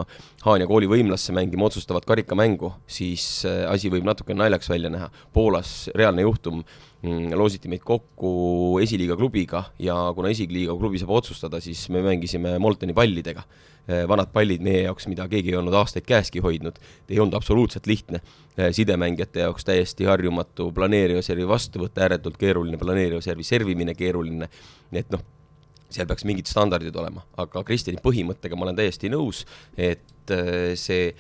Haanja kooli võimlasse mängima otsustavat karikamängu, siis asi võib natuke naljaks välja näha. Poolas reaalne juhtum loositi meid kokku esiliiga klubiga ja kuna esiliiga klubi saab otsustada, siis me mängisime Molteni pallidega. Eh, vanad pallid meie jaoks, mida keegi ei olnud aastaid käeski hoidnud, ei olnud absoluutselt lihtne. Eh, sidemängijate jaoks täiesti harjumatu, planeeriva servi vastuvõtt ääretult keeruline, planeeriva servi servimine keeruline, et noh, seal peaks mingid standardid olema, aga Kristjani põhimõttega ma olen täiesti nõus, et eh, see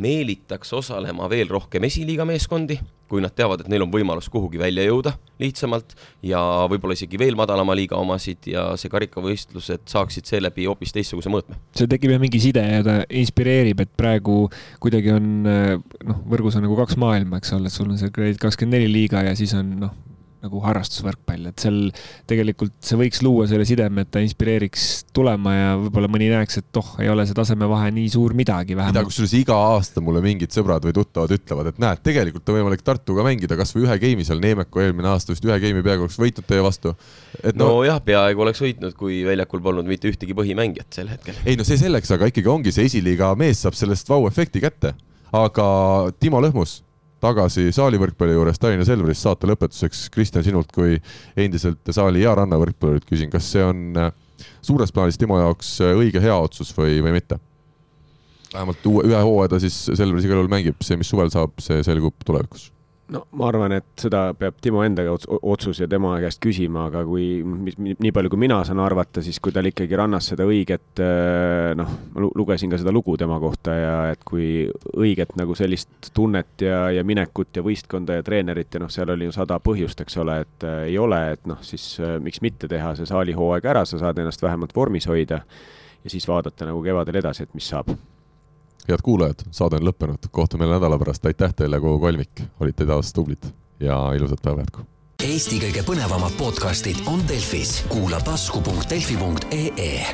meelitaks osalema veel rohkem esiliiga meeskondi kui nad teavad, et neil on võimalus kuhugi välja jõuda lihtsamalt ja võib-olla isegi veel madalama liiga omasid ja see karikavõistlused saaksid seeläbi hoopis teistsuguse mõõtme. seal tekib jah mingi side ja ta inspireerib, et praegu kuidagi on noh, võrgus on nagu kaks maailma, eks ole, et sul on see Grade kakskümmend neli liiga ja siis on noh, nagu harrastusvõrkpall, et seal tegelikult see võiks luua selle sideme, et ta inspireeriks tulema ja võib-olla mõni näeks, et oh, ei ole see tasemevahe nii suur midagi vähemalt. mida kusjuures iga aasta mulle mingid sõbrad või tuttavad ütlevad, et näed, tegelikult on võimalik Tartuga mängida kasvõi ühe game'i seal, Neemeko eelmine aasta vist ühe game'i peaaegu oleks võitnud teie vastu. et no nojah, peaaegu oleks võitnud, kui väljakul polnud mitte ühtegi põhimängijat sel hetkel. ei no see selleks, aga ikkagi ongi see esiliiga mees saab sellest vau-efekti kätte. aga Timo Lõhmus tagasi saalivõrkpalli juures Tallinna Selveris saate lõpetuseks, Kristjan, sinult kui endiselt saali ja rannavõrkpallurit küsin, kas see on äh, suures plaanis Timo jaoks äh, õige hea otsus või, või mitte? vähemalt uue, ühe hooaja ta siis Selveris igal juhul mängib, see, mis suvel saab, see selgub tulevikus no ma arvan, et seda peab Timo endaga otsus ja tema käest küsima, aga kui, nii palju, kui mina saan arvata, siis kui tal ikkagi rannas seda õiget, äh, noh, ma lugesin ka seda lugu tema kohta ja et kui õiget nagu sellist tunnet ja, ja minekut ja võistkonda ja treenerit ja noh, seal oli ju sada põhjust, eks ole, et äh, ei ole, et noh, siis äh, miks mitte teha see saalihooaeg ära, sa saad ennast vähemalt vormis hoida ja siis vaadata nagu kevadel edasi, et mis saab head kuulajad, saade on lõppenud, kohtume jälle nädala pärast, aitäh teile, kogu kolmik, olite taas tublid ja ilusat päeva jätku! Eesti kõige põnevamad podcastid on Delfis, kuula tasku.delfi.ee